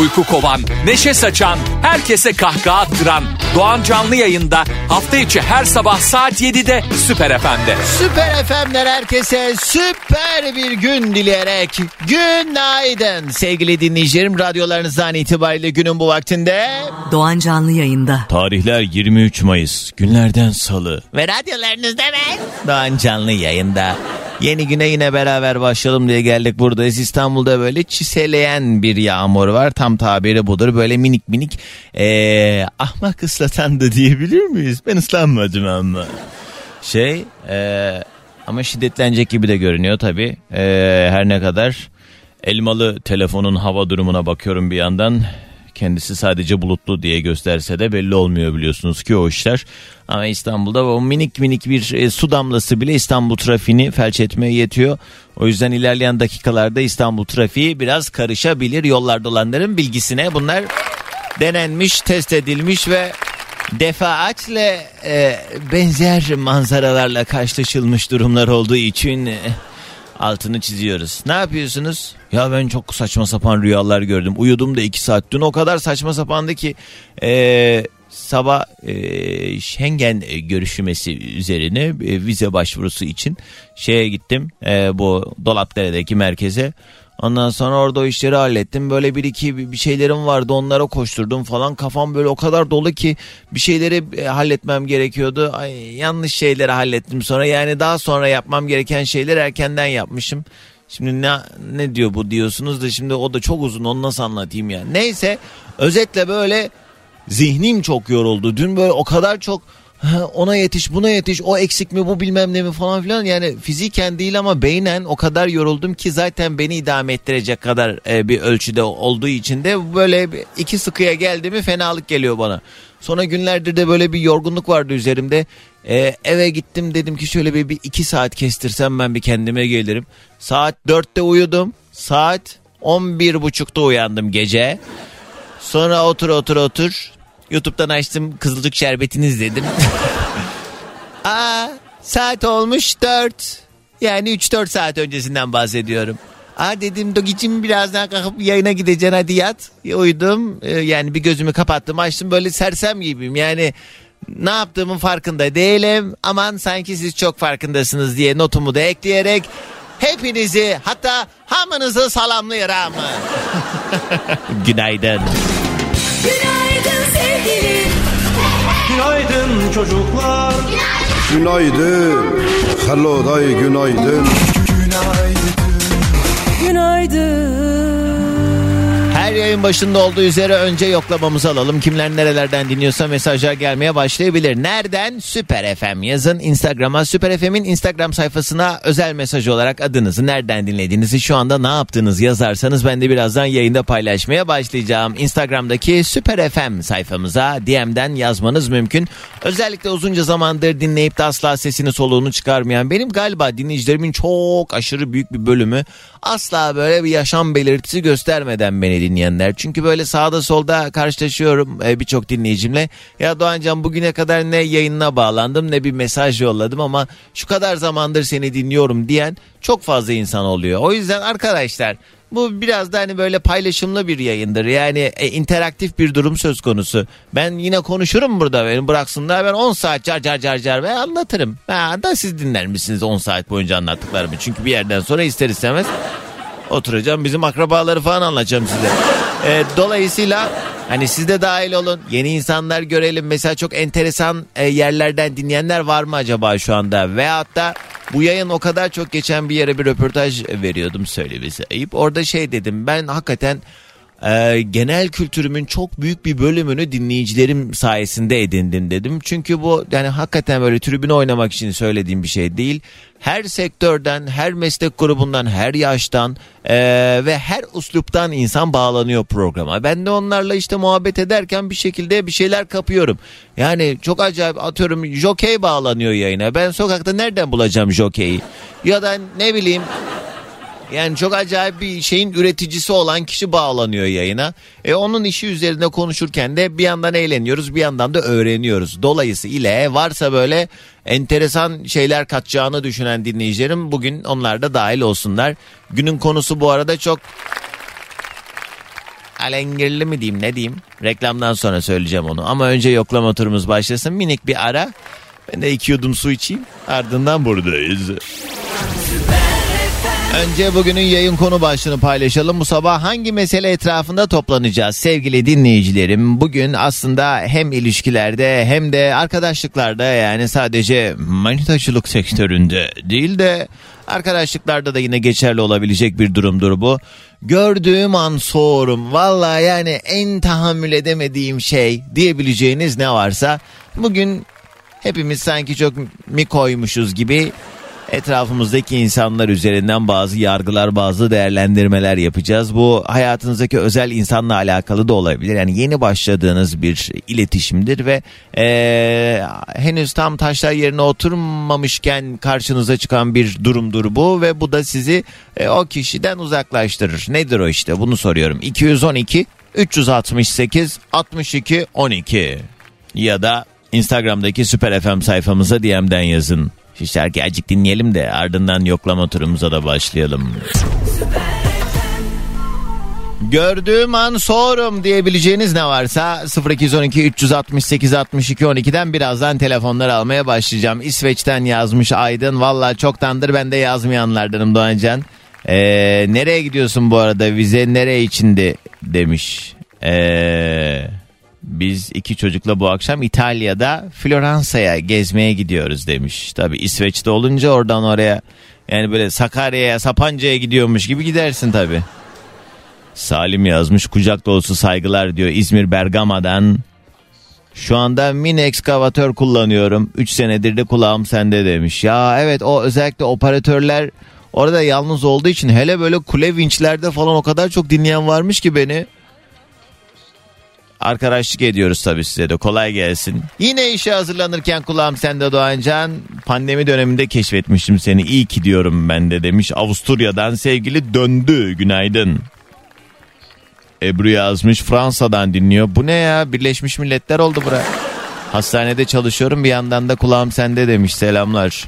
Uyku kovan, neşe saçan, herkese kahkaha attıran Doğan Canlı yayında hafta içi her sabah saat 7'de Süper FM'de. Süper FM'ler herkese süper bir gün dileyerek günaydın sevgili dinleyicilerim. Radyolarınızdan itibariyle günün bu vaktinde Doğan Canlı yayında. Tarihler 23 Mayıs. Günlerden salı. ve radyolarınızda ben Doğan Canlı yayında. Yeni güne yine beraber başlayalım diye geldik buradayız. İstanbul'da böyle çiseleyen bir yağmur var. Tam tabiri budur. Böyle minik minik ee, ahmak ıslatan da diyebilir miyiz? Ben ıslanmadım ama. Şey ee, ama şiddetlenecek gibi de görünüyor tabii. Ee, her ne kadar elmalı telefonun hava durumuna bakıyorum bir yandan. Kendisi sadece bulutlu diye gösterse de belli olmuyor biliyorsunuz ki o işler. Ama İstanbul'da o minik minik bir e, su damlası bile İstanbul trafiğini felç etmeye yetiyor. O yüzden ilerleyen dakikalarda İstanbul trafiği biraz karışabilir. Yollarda olanların bilgisine bunlar denenmiş, test edilmiş ve defaatle e, benzer manzaralarla karşılaşılmış durumlar olduğu için e, altını çiziyoruz. Ne yapıyorsunuz? Ya ben çok saçma sapan rüyalar gördüm. Uyudum da iki saat. Dün o kadar saçma sapandı ki e, sabah e, Schengen e, görüşmesi üzerine e, vize başvurusu için şeye gittim. E, bu Dolapdere'deki merkeze. Ondan sonra orada o işleri hallettim. Böyle bir iki bir şeylerim vardı onlara koşturdum falan. Kafam böyle o kadar dolu ki bir şeyleri e, halletmem gerekiyordu. Ay, yanlış şeyleri hallettim sonra. Yani daha sonra yapmam gereken şeyleri erkenden yapmışım. Şimdi ne, ne diyor bu diyorsunuz da şimdi o da çok uzun onu nasıl anlatayım yani. Neyse özetle böyle zihnim çok yoruldu. Dün böyle o kadar çok "Ha, ona yetiş buna yetiş o eksik mi bu bilmem ne mi falan filan yani fiziken değil ama beynen o kadar yoruldum ki zaten beni idame ettirecek kadar e, bir ölçüde olduğu için de böyle iki sıkıya geldi mi fenalık geliyor bana. Sonra günlerdir de böyle bir yorgunluk vardı üzerimde. E, eve gittim dedim ki şöyle bir, bir iki saat kestirsem ben bir kendime gelirim. Saat dörtte uyudum. Saat on bir buçukta uyandım gece. Sonra otur otur otur. YouTube'dan açtım Kızılcık Şerbeti'ni izledim. Aa, saat olmuş 4. Yani 3-4 saat öncesinden bahsediyorum. Aa dedim Dogicim birazdan kalkıp yayına gideceksin hadi yat. E, Uyudum Ee, yani bir gözümü kapattım açtım böyle sersem gibiyim yani ne yaptığımın farkında değilim. Aman sanki siz çok farkındasınız diye notumu da ekleyerek hepinizi hatta hamınızı salamlıyorum. Günaydın. Günaydın. Günaydın çocuklar. Günaydın. Hello day günaydın. Günaydın. Her yayın başında olduğu üzere önce yoklamamızı alalım. Kimler nerelerden dinliyorsa mesajlar gelmeye başlayabilir. Nereden? Süper FM yazın. Instagram'a Süper FM'in Instagram sayfasına özel mesaj olarak adınızı nereden dinlediğinizi şu anda ne yaptığınız yazarsanız ben de birazdan yayında paylaşmaya başlayacağım. Instagram'daki Süper FM sayfamıza DM'den yazmanız mümkün. Özellikle uzunca zamandır dinleyip de asla sesini soluğunu çıkarmayan benim galiba dinleyicilerimin çok aşırı büyük bir bölümü asla böyle bir yaşam belirtisi göstermeden beni dinleyenler. Çünkü böyle sağda solda karşılaşıyorum e, birçok dinleyicimle. Ya Doğancan bugüne kadar ne yayınına bağlandım ne bir mesaj yolladım ama şu kadar zamandır seni dinliyorum diyen çok fazla insan oluyor. O yüzden arkadaşlar bu biraz da hani böyle paylaşımlı bir yayındır. Yani e, interaktif bir durum söz konusu. Ben yine konuşurum burada beni bıraksınlar. Ben 10 saat car car car car ve anlatırım. Ha, da siz dinler misiniz 10 saat boyunca anlattıklarımı? Çünkü bir yerden sonra ister istemez oturacağım bizim akrabaları falan anlatacağım size. E, dolayısıyla hani siz de dahil olun. Yeni insanlar görelim. Mesela çok enteresan e, yerlerden dinleyenler var mı acaba şu anda? Veyahut da bu yayın o kadar çok geçen bir yere bir röportaj veriyordum söylemesi ayıp. Orada şey dedim ben hakikaten e, genel kültürümün çok büyük bir bölümünü dinleyicilerim sayesinde edindim dedim. Çünkü bu yani hakikaten böyle tribüne oynamak için söylediğim bir şey değil. Her sektörden, her meslek grubundan, her yaştan e, ve her usluptan insan bağlanıyor programa. Ben de onlarla işte muhabbet ederken bir şekilde bir şeyler kapıyorum. Yani çok acayip atıyorum jokey bağlanıyor yayına. Ben sokakta nereden bulacağım jokeyi? Ya da ne bileyim Yani çok acayip bir şeyin üreticisi olan kişi bağlanıyor yayına. E onun işi üzerinde konuşurken de bir yandan eğleniyoruz bir yandan da öğreniyoruz. Dolayısıyla varsa böyle enteresan şeyler katacağını düşünen dinleyicilerim bugün onlar da dahil olsunlar. Günün konusu bu arada çok alengirli mi diyeyim ne diyeyim. Reklamdan sonra söyleyeceğim onu. Ama önce yoklama turumuz başlasın. Minik bir ara. Ben de iki yudum su içeyim. Ardından buradayız. Önce bugünün yayın konu başlığını paylaşalım. Bu sabah hangi mesele etrafında toplanacağız sevgili dinleyicilerim? Bugün aslında hem ilişkilerde hem de arkadaşlıklarda yani sadece manitacılık sektöründe değil de arkadaşlıklarda da yine geçerli olabilecek bir durumdur bu. Gördüğüm an soğurum. Valla yani en tahammül edemediğim şey diyebileceğiniz ne varsa bugün hepimiz sanki çok mi koymuşuz gibi etrafımızdaki insanlar üzerinden bazı yargılar, bazı değerlendirmeler yapacağız. Bu hayatınızdaki özel insanla alakalı da olabilir. Yani yeni başladığınız bir iletişimdir ve eee, henüz tam taşlar yerine oturmamışken karşınıza çıkan bir durumdur bu ve bu da sizi e, o kişiden uzaklaştırır. Nedir o işte bunu soruyorum. 212 368 62 12 ya da Instagram'daki Süper FM sayfamıza DM'den yazın. Şu şarkıyı azıcık dinleyelim de ardından yoklama turumuza da başlayalım. Gördüğüm an sorum diyebileceğiniz ne varsa 0212 368 62 12'den birazdan telefonlar almaya başlayacağım. İsveç'ten yazmış Aydın. Valla çoktandır ben de yazmayanlardanım Doğancan. Ee, nereye gidiyorsun bu arada vize nereye içindi demiş. Ee, biz iki çocukla bu akşam İtalya'da Floransa'ya gezmeye gidiyoruz demiş. Tabi İsveç'te olunca oradan oraya yani böyle Sakarya'ya Sapanca'ya gidiyormuş gibi gidersin tabi. Salim yazmış kucak dolusu saygılar diyor İzmir Bergama'dan. Şu anda mini ekskavatör kullanıyorum. 3 senedir de kulağım sende demiş. Ya evet o özellikle operatörler orada yalnız olduğu için hele böyle kule vinçlerde falan o kadar çok dinleyen varmış ki beni. Arkadaşlık ediyoruz tabii size de kolay gelsin. Yine işe hazırlanırken kulağım sende Doğancan. Pandemi döneminde keşfetmiştim seni iyi ki diyorum ben de demiş. Avusturya'dan sevgili döndü günaydın. Ebru yazmış Fransa'dan dinliyor. Bu ne ya Birleşmiş Milletler oldu bura. Hastanede çalışıyorum bir yandan da kulağım sende demiş selamlar.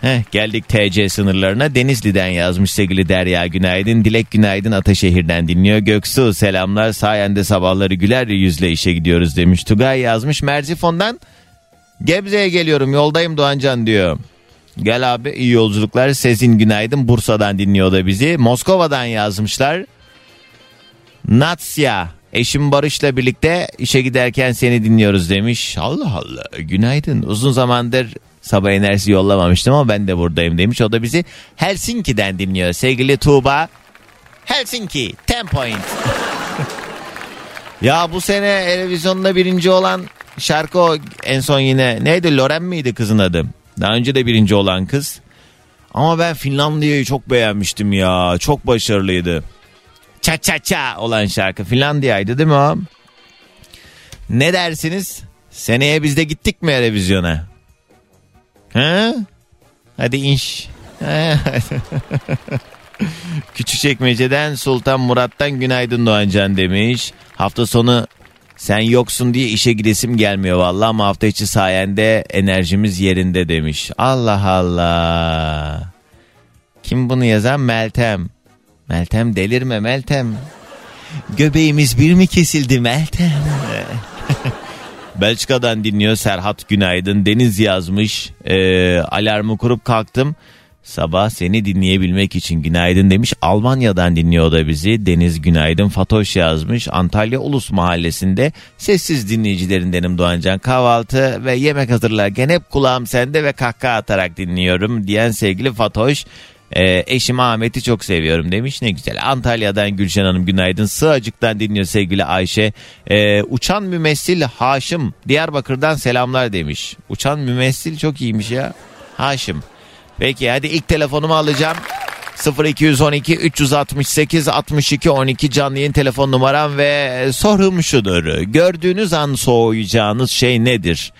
Heh, geldik TC sınırlarına. Denizli'den yazmış sevgili Derya Günaydın. Dilek Günaydın Ataşehir'den dinliyor. Göksu selamlar. Sayende sabahları güler yüzle işe gidiyoruz demiş. Tugay yazmış. Merzifon'dan Gebze'ye geliyorum yoldayım Doğancan diyor. Gel abi iyi yolculuklar. Sezin Günaydın Bursa'dan dinliyor da bizi. Moskova'dan yazmışlar. Natsya Eşim Barış'la birlikte işe giderken seni dinliyoruz demiş. Allah Allah günaydın. Uzun zamandır sabah enerjisi yollamamıştım ama ben de buradayım demiş. O da bizi Helsinki'den dinliyor. Sevgili Tuğba. Helsinki 10 point. ya bu sene televizyonda birinci olan şarkı en son yine neydi Loren miydi kızın adı? Daha önce de birinci olan kız. Ama ben Finlandiya'yı çok beğenmiştim ya. Çok başarılıydı. Ça ça ça olan şarkı Finlandiya'ydı değil mi o? Ne dersiniz? Seneye biz de gittik mi televizyona? Ha? Hadi inş. Küçükçekmece'den Sultan Murat'tan günaydın Doğancan demiş. Hafta sonu sen yoksun diye işe gidesim gelmiyor vallahi ama hafta içi sayende enerjimiz yerinde demiş. Allah Allah. Kim bunu yazan? Meltem. Meltem delirme Meltem. Göbeğimiz bir mi kesildi Meltem? Belçika'dan dinliyor Serhat Günaydın. Deniz yazmış. Ee, alarmı kurup kalktım. Sabah seni dinleyebilmek için günaydın demiş. Almanya'dan dinliyor da bizi. Deniz Günaydın Fatoş yazmış. Antalya Ulus Mahallesi'nde sessiz dinleyicilerindenim Doğancan. Kahvaltı ve yemek hazırlarken hep kulağım sende ve kahkaha atarak dinliyorum diyen sevgili Fatoş. Ee, eşim Ahmet'i çok seviyorum demiş ne güzel. Antalya'dan Gülşen Hanım günaydın. Sığacık'tan dinliyor sevgili Ayşe. Ee, uçan mümessil Haşim Diyarbakır'dan selamlar demiş. Uçan mümessil çok iyiymiş ya. Haşim. Peki hadi ilk telefonumu alacağım. 0212 368 62 12 canlı yayın telefon numaram ve sorum şudur. Gördüğünüz an soğuyacağınız şey nedir?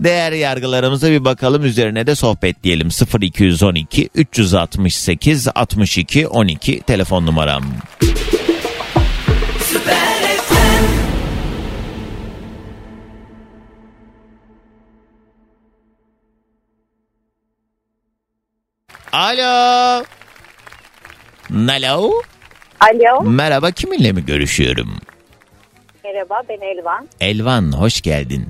Değer yargılarımıza bir bakalım üzerine de sohbet diyelim. 0212 368 62 12 telefon numaram. Alo. Alo. Alo, Merhaba kiminle mi görüşüyorum? merhaba ben Elvan. Elvan hoş geldin.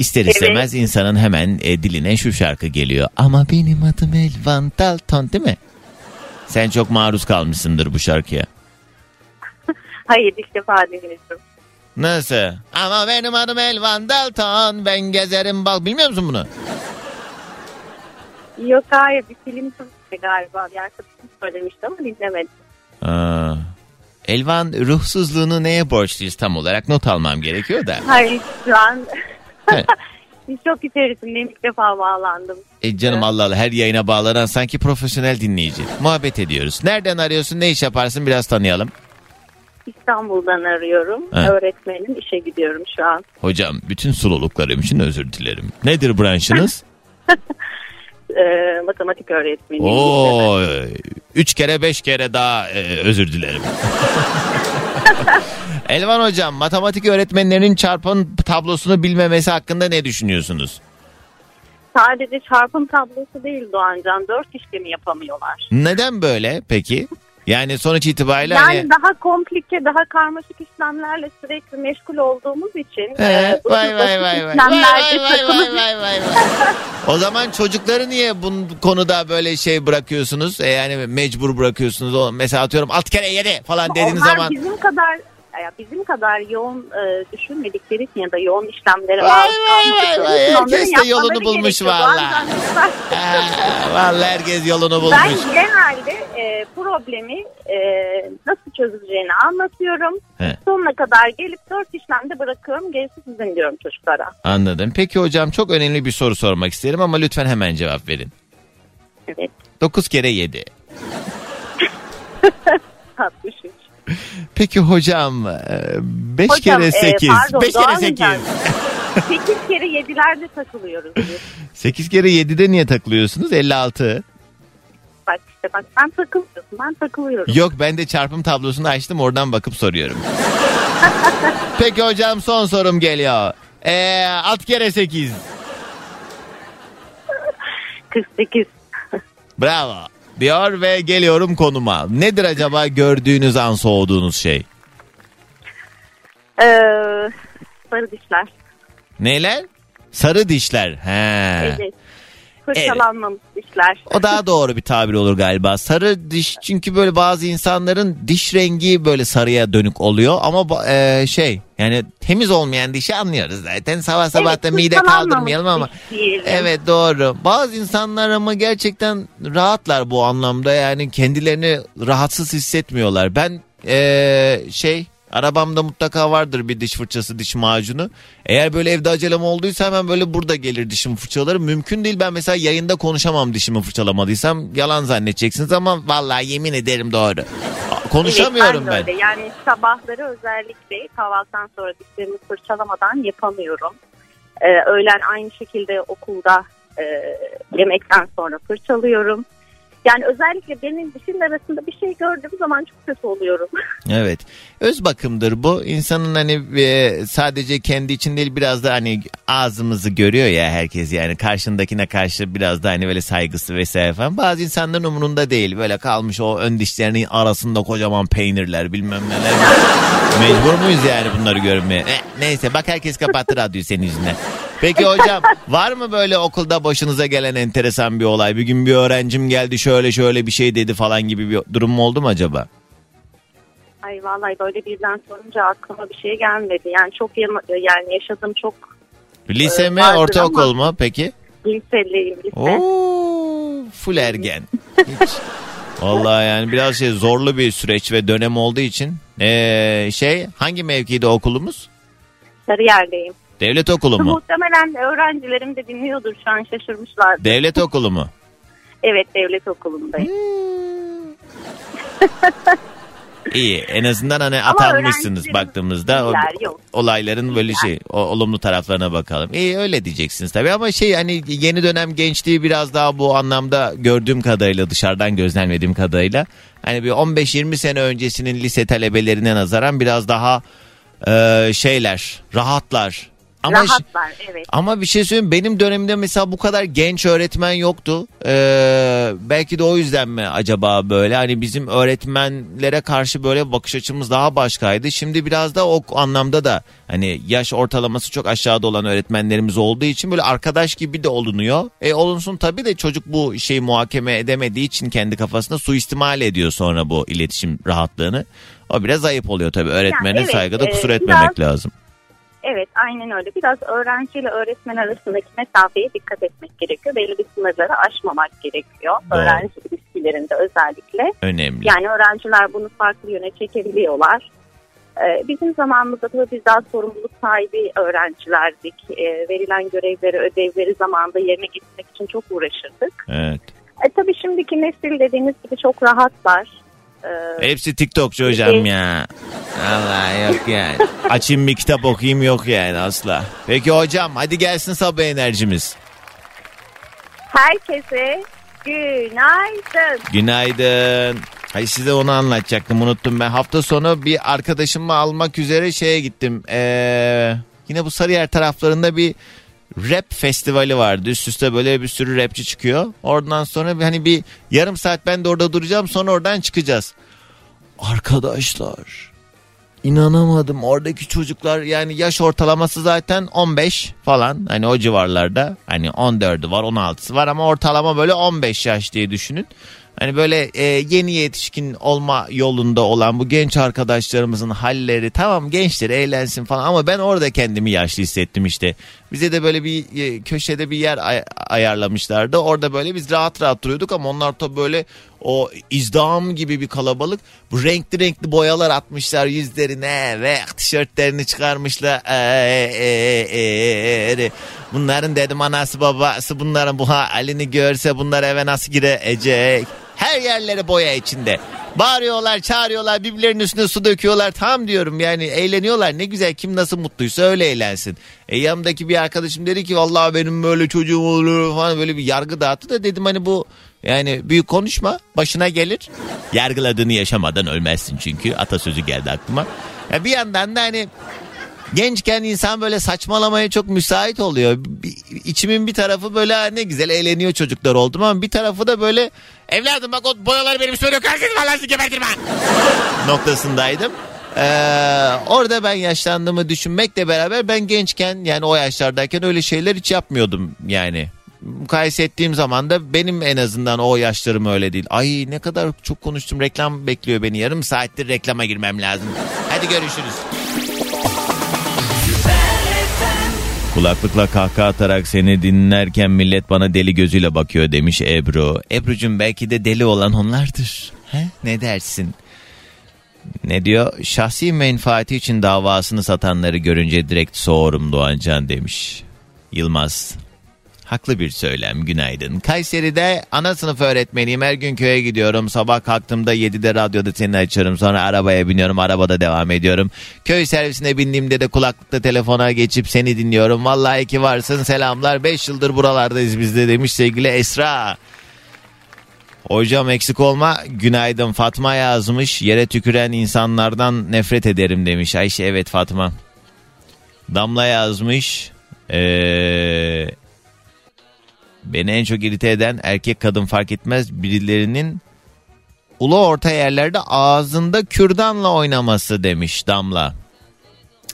İster Evet. istemez insanın hemen e, diline şu şarkı geliyor. Ama benim adım Elvan Dalton değil mi? Sen çok maruz kalmışsındır bu şarkıya. Hayır ilk defa dinliyorum. Nasıl? Ama benim adım Elvan Dalton ben gezerim bak bilmiyor musun bunu? Yok hayır bir film galiba. Bir arkadaşım söylemişti ama dinlemedim. Aa, Elvan ruhsuzluğunu neye borçluyuz tam olarak not almam gerekiyor da. Hayır şu an Evet. çok içerisindeyim ilk defa bağlandım. E canım Allah Allah her yayına bağlanan sanki profesyonel dinleyici. Muhabbet ediyoruz. Nereden arıyorsun ne iş yaparsın biraz tanıyalım. İstanbul'dan arıyorum. Evet. Öğretmenim işe gidiyorum şu an. Hocam bütün sululuklarım için özür dilerim. Nedir branşınız? Ee, matematik öğretmeniyim. Oo, üç kere beş kere daha e, özür dilerim. Elvan hocam matematik öğretmenlerinin çarpım tablosunu bilmemesi hakkında ne düşünüyorsunuz? Sadece çarpım tablosu değil Doğancan. Dört işlemi yapamıyorlar. Neden böyle peki? Yani sonuç itibariyle Yani hani... daha komplike, daha karmaşık işlemlerle sürekli meşgul olduğumuz için He, e, vay vay vay vay. Vay vay vay vay vay vay. O zaman çocukları niye bu konuda böyle şey bırakıyorsunuz? E yani mecbur bırakıyorsunuz. Mesela atıyorum alt kere yedi falan dediğiniz Onlar zaman. bizim kadar ya bizim kadar yoğun e, düşünmedikleri için ya da yoğun işlemlere maruz kalmadıkları için herkes de yolunu bulmuş valla. Vallahi herkes yolunu bulmuş. Ben genelde e, problemi e, nasıl çözüleceğini anlatıyorum. He. Sonuna kadar gelip dört işlemde bırakıyorum. Gerisi sizin diyorum çocuklara. Anladım. Peki hocam çok önemli bir soru sormak isterim ama lütfen hemen cevap verin. Evet. 9 kere 7. 63. Peki hocam 5 Hocam, kere e, 8. pardon, 5 kere Doğan 8. Hocam. 8 kere 7'lerde takılıyoruz biz. 8 kere 7'de niye takılıyorsunuz? 56. Bak işte bak sen takılmıyorsun ben takılıyorum. Yok ben de çarpım tablosunu açtım oradan bakıp soruyorum. Peki hocam son sorum geliyor. Ee, 6 kere 8. 48. Bravo. Diyor ve geliyorum konuma. Nedir acaba gördüğünüz an soğuduğunuz şey? Ee, sarı dişler. Neler? Sarı dişler. He. Evet. Fırçalanmamış dişler. O daha doğru bir tabir olur galiba. Sarı diş çünkü böyle bazı insanların diş rengi böyle sarıya dönük oluyor ama e, şey yani temiz olmayan dişi anlıyoruz zaten. Sabah sabah da Evet, mide fırçalanmamış kaldırmayalım ama. Evet doğru. Bazı insanlar ama gerçekten rahatlar bu anlamda yani kendilerini rahatsız hissetmiyorlar. Ben e, şey arabamda mutlaka vardır bir diş fırçası diş macunu. Eğer böyle evde acelem olduysa hemen böyle burada gelir dişimi fırçalarım. Mümkün değil ben mesela yayında konuşamam dişimi fırçalamadıysam yalan zannedeceksiniz ama vallahi yemin ederim doğru. Konuşamıyorum evet, ben. öyle. Yani sabahları özellikle kahvaltıdan sonra dişlerimi fırçalamadan yapamıyorum. Ee, öğlen aynı şekilde okulda e, yemekten sonra fırçalıyorum. Yani özellikle benim dişin arasında bir şey gördüğüm zaman çok kötü oluyorum. Evet. Öz bakımdır bu. İnsanın hani e, sadece kendi için değil biraz da hani ağzımızı görüyor ya herkes yani karşındakine karşı biraz da hani böyle saygısı vesaire falan. Bazı insanların umurunda değil. Böyle kalmış o ön dişlerinin arasında kocaman peynirler bilmem neler. Mecbur muyuz yani bunları görmeye? Eh, neyse bak herkes kapattı radyoyu senin yüzünden. Peki hocam var mı böyle okulda başınıza gelen enteresan bir olay? Bir gün bir öğrencim geldi şöyle şöyle bir şey dedi falan gibi bir durum mu oldu mu acaba? Ay vallahi böyle birden sorunca aklıma bir şey gelmedi. Yani çok yan- yani yaşadığım çok Lise Ee, mi ortaokul mu peki? liseliyim lise. Oo, full ergen. Hiç. Vallahi yani biraz şey zorlu bir süreç ve dönem olduğu için ee, şey hangi mevkide okulumuz? Sarıyer'deyim. Devlet okulu mu? Muhtemelen öğrencilerim de dinliyordur şu an şaşırmışlar. Devlet okulu mu? Evet devlet okulundayım. İyi en azından hani Ama atanmışsınız baktığımızda o, yok. olayların böyle şey o, olumlu taraflarına bakalım. İyi öyle diyeceksiniz tabii ama şey hani yeni dönem gençliği biraz daha bu anlamda gördüğüm kadarıyla dışarıdan gözlemlediğim kadarıyla hani bir 15-20 sene öncesinin lise talebelerine nazaran biraz daha e, şeyler rahatlar. Ama ş- Rahatlar evet. ama bir şey söyleyeyim benim dönemimde mesela bu kadar genç öğretmen yoktu. Ee, belki de o yüzden mi acaba böyle hani bizim öğretmenlere karşı böyle bakış açımız daha başkaydı. Şimdi biraz da o anlamda da hani yaş ortalaması çok aşağıda olan öğretmenlerimiz olduğu için böyle arkadaş gibi de olunuyor. E olunsun tabii de çocuk bu şeyi muhakeme edemediği için kendi kafasında suistimal ediyor sonra bu iletişim rahatlığını. O biraz ayıp oluyor tabii öğretmene evet, saygıda e, kusur biraz- etmemek lazım. Evet aynen öyle. Biraz öğrenciyle öğretmen arasındaki mesafeye dikkat etmek gerekiyor. Belli bir sınırları aşmamak gerekiyor. Doğru. Öğrenci ilişkilerinde özellikle. Önemli. Yani öğrenciler bunu farklı yöne çekebiliyorlar. Ee, Bizim zamanımızda tabii biz daha sorumluluk sahibi öğrencilerdik. Ee, Verilen görevleri, ödevleri zamanında yerine getirmek için çok uğraşırdık. Evet. E, tabii şimdiki nesil dediğiniz gibi çok rahatlar. Ee, Hepsi TikTokçu hocam ya. Allah yok yani. Açayım bir kitap okuyayım yok yani asla. Peki hocam hadi gelsin sabah enerjimiz. Herkese günaydın. Günaydın. Ay size onu anlatacaktım unuttum ben. Hafta sonu bir arkadaşımı almak üzere şeye gittim. Ee, yine bu Sarıyer taraflarında bir rap festivali vardı. Üst üste böyle bir sürü rapçi çıkıyor. Oradan sonra hani bir yarım saat ben de orada duracağım sonra oradan çıkacağız. Arkadaşlar inanamadım oradaki çocuklar yani yaş ortalaması zaten 15 falan hani o civarlarda hani 14'ü var 16'sı var ama ortalama böyle 15 yaş diye düşünün. Hani böyle e, yeni yetişkin olma yolunda olan bu genç arkadaşlarımızın halleri tamam gençler eğlensin falan ama ben orada kendimi yaşlı hissettim işte. Bize de böyle bir e, köşede bir yer ay- ayarlamışlardı. Orada böyle biz rahat rahat duruyorduk ama onlar tabii böyle o izdam gibi bir kalabalık. Bu renkli renkli boyalar atmışlar yüzlerine ve tişörtlerini çıkarmışlar. Ee, ee, ee, ee. Bunların dedim anası babası bunların bu halini görse bunlar eve nasıl girecek? Her yerleri boya içinde. Bağırıyorlar, çağırıyorlar, birbirlerinin üstüne su döküyorlar. Tam diyorum yani eğleniyorlar. Ne güzel kim nasıl mutluysa öyle eğlensin. E yanımdaki bir arkadaşım dedi ki vallahi benim böyle çocuğum olur falan böyle bir yargı dağıttı da dedim hani bu yani büyük konuşma başına gelir. Yargıladığını yaşamadan ölmezsin çünkü atasözü geldi aklıma. Ya bir yandan da hani gençken insan böyle saçmalamaya çok müsait oluyor. İçimin bir tarafı böyle "Ha, ne güzel eğleniyor çocuklar oldum ama bir tarafı da böyle evladım bak o boyaları benim üstüme dökersin falan sizi gebertirme noktasındaydım. Ee, orada ben yaşlandığımı düşünmekle beraber ben gençken yani o yaşlardayken öyle şeyler hiç yapmıyordum yani. Mukayese ettiğim zaman da benim en azından o yaşlarım öyle değil. Ay ne kadar çok konuştum reklam bekliyor beni yarım saattir reklama girmem lazım. Hadi görüşürüz. Kulaklıkla kahkaha atarak seni dinlerken millet bana deli gözüyle bakıyor demiş Ebru. Ebru'cum belki de deli olan onlardır. He? Ne dersin? Ne diyor? Şahsi menfaati için davasını satanları görünce direkt soğurum Doğancan demiş. Yılmaz. Haklı bir söylem günaydın. Kayseri'de ana sınıf öğretmeniyim. Her gün köye gidiyorum. Sabah kalktığımda 7'de radyoda seni açıyorum. Sonra arabaya biniyorum. Arabada devam ediyorum. Köy servisine bindiğimde de kulaklıkta telefona geçip seni dinliyorum. Vallahi ki varsın selamlar. 5 yıldır buralardayız biz de demiş sevgili Esra. Hocam eksik olma günaydın Fatma yazmış yere tüküren insanlardan nefret ederim demiş Ayşe evet Fatma Damla yazmış ee, beni en çok irite eden erkek kadın fark etmez birilerinin ulu orta yerlerde ağzında kürdanla oynaması demiş Damla.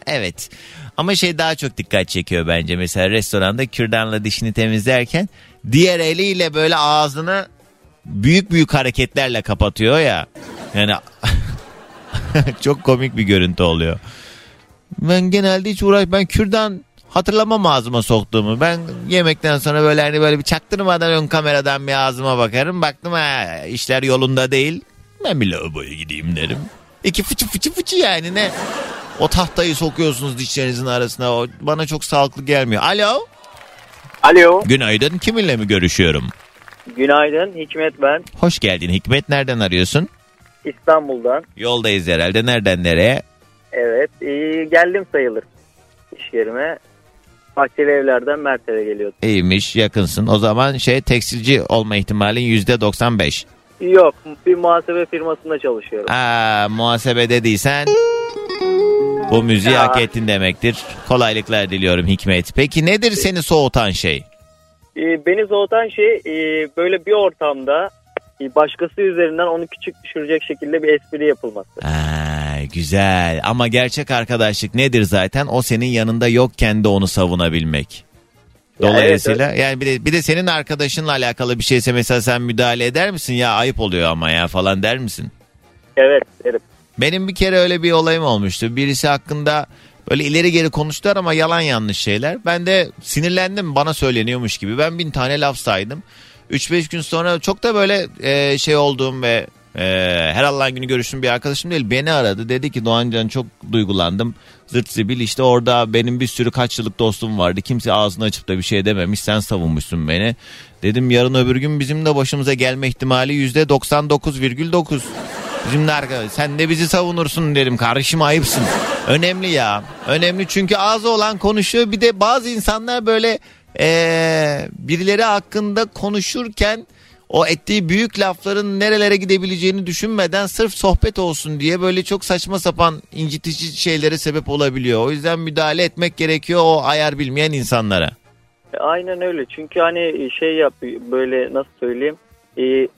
Evet ama şey daha çok dikkat çekiyor bence mesela restoranda kürdanla dişini temizlerken diğer eliyle böyle ağzını büyük büyük hareketlerle kapatıyor ya. Yani çok komik bir görüntü oluyor. Ben genelde hiç uğraş ben kürdan hatırlamam ağzıma soktuğumu. Ben yemekten sonra böyle hani böyle bir çaktırmadan ön kameradan bir ağzıma bakarım. Baktım ha işler yolunda değil. Ben bir lavaboya gideyim derim. İki fıçı fıçı fıçı yani ne? O tahtayı sokuyorsunuz dişlerinizin arasına. O bana çok sağlıklı gelmiyor. Alo. Alo, Günaydın. Kiminle mi görüşüyorum? günaydın. Hikmet ben. Hoş geldin Hikmet. Nereden arıyorsun? İstanbul'dan. Yoldayız herhalde. Nereden nereye? Evet. Ee, geldim sayılır iş yerime. Bahçeli evlerden Mert'e geliyordum. İyiymiş yakınsın. O zaman şey tekstilci olma ihtimalin yüzde 95. Yok bir muhasebe firmasında çalışıyorum. Aa, muhasebe dediysen bu müziği Ya. hak ettin demektir. Kolaylıklar diliyorum Hikmet. Peki nedir seni soğutan şey? Ee, beni soğutan şey e, böyle bir ortamda e, başkası üzerinden onu küçük düşürecek şekilde bir espri yapılması. Aa, güzel ama gerçek arkadaşlık nedir zaten? O senin yanında yokken de onu savunabilmek. Ya Dolayısıyla yani bir de, bir de senin arkadaşınla alakalı bir şeyse mesela sen müdahale eder misin? Ya ayıp oluyor ama ya falan der misin? Evet derim. Benim bir kere öyle bir olayım olmuştu. Birisi hakkında böyle ileri geri konuştular ama yalan yanlış şeyler. Ben de sinirlendim bana söyleniyormuş gibi. Ben bin tane laf saydım. 3-5 gün sonra çok da böyle e, şey olduğum ve e, her Allah'ın günü görüştüğüm bir arkadaşım değil. Beni aradı. Dedi ki Doğancan çok duygulandım. Zırt zibil işte orada benim bir sürü kaç yıllık dostum vardı. Kimse ağzını açıp da bir şey dememiş. Sen savunmuşsun beni. Dedim yarın öbür gün bizim de başımıza gelme ihtimali %99,9. Bizim de arkadaş sen de bizi savunursun derim kardeşim ayıpsın. Önemli ya. Önemli çünkü ağzı olan konuşuyor. Bir de bazı insanlar böyle eee, birileri hakkında konuşurken o ettiği büyük lafların nerelere gidebileceğini düşünmeden sırf sohbet olsun diye böyle çok saçma sapan incitici şeylere sebep olabiliyor. O yüzden müdahale etmek gerekiyor o ayar bilmeyen insanlara. E, Aynen öyle. Çünkü hani şey yap böyle nasıl söyleyeyim e,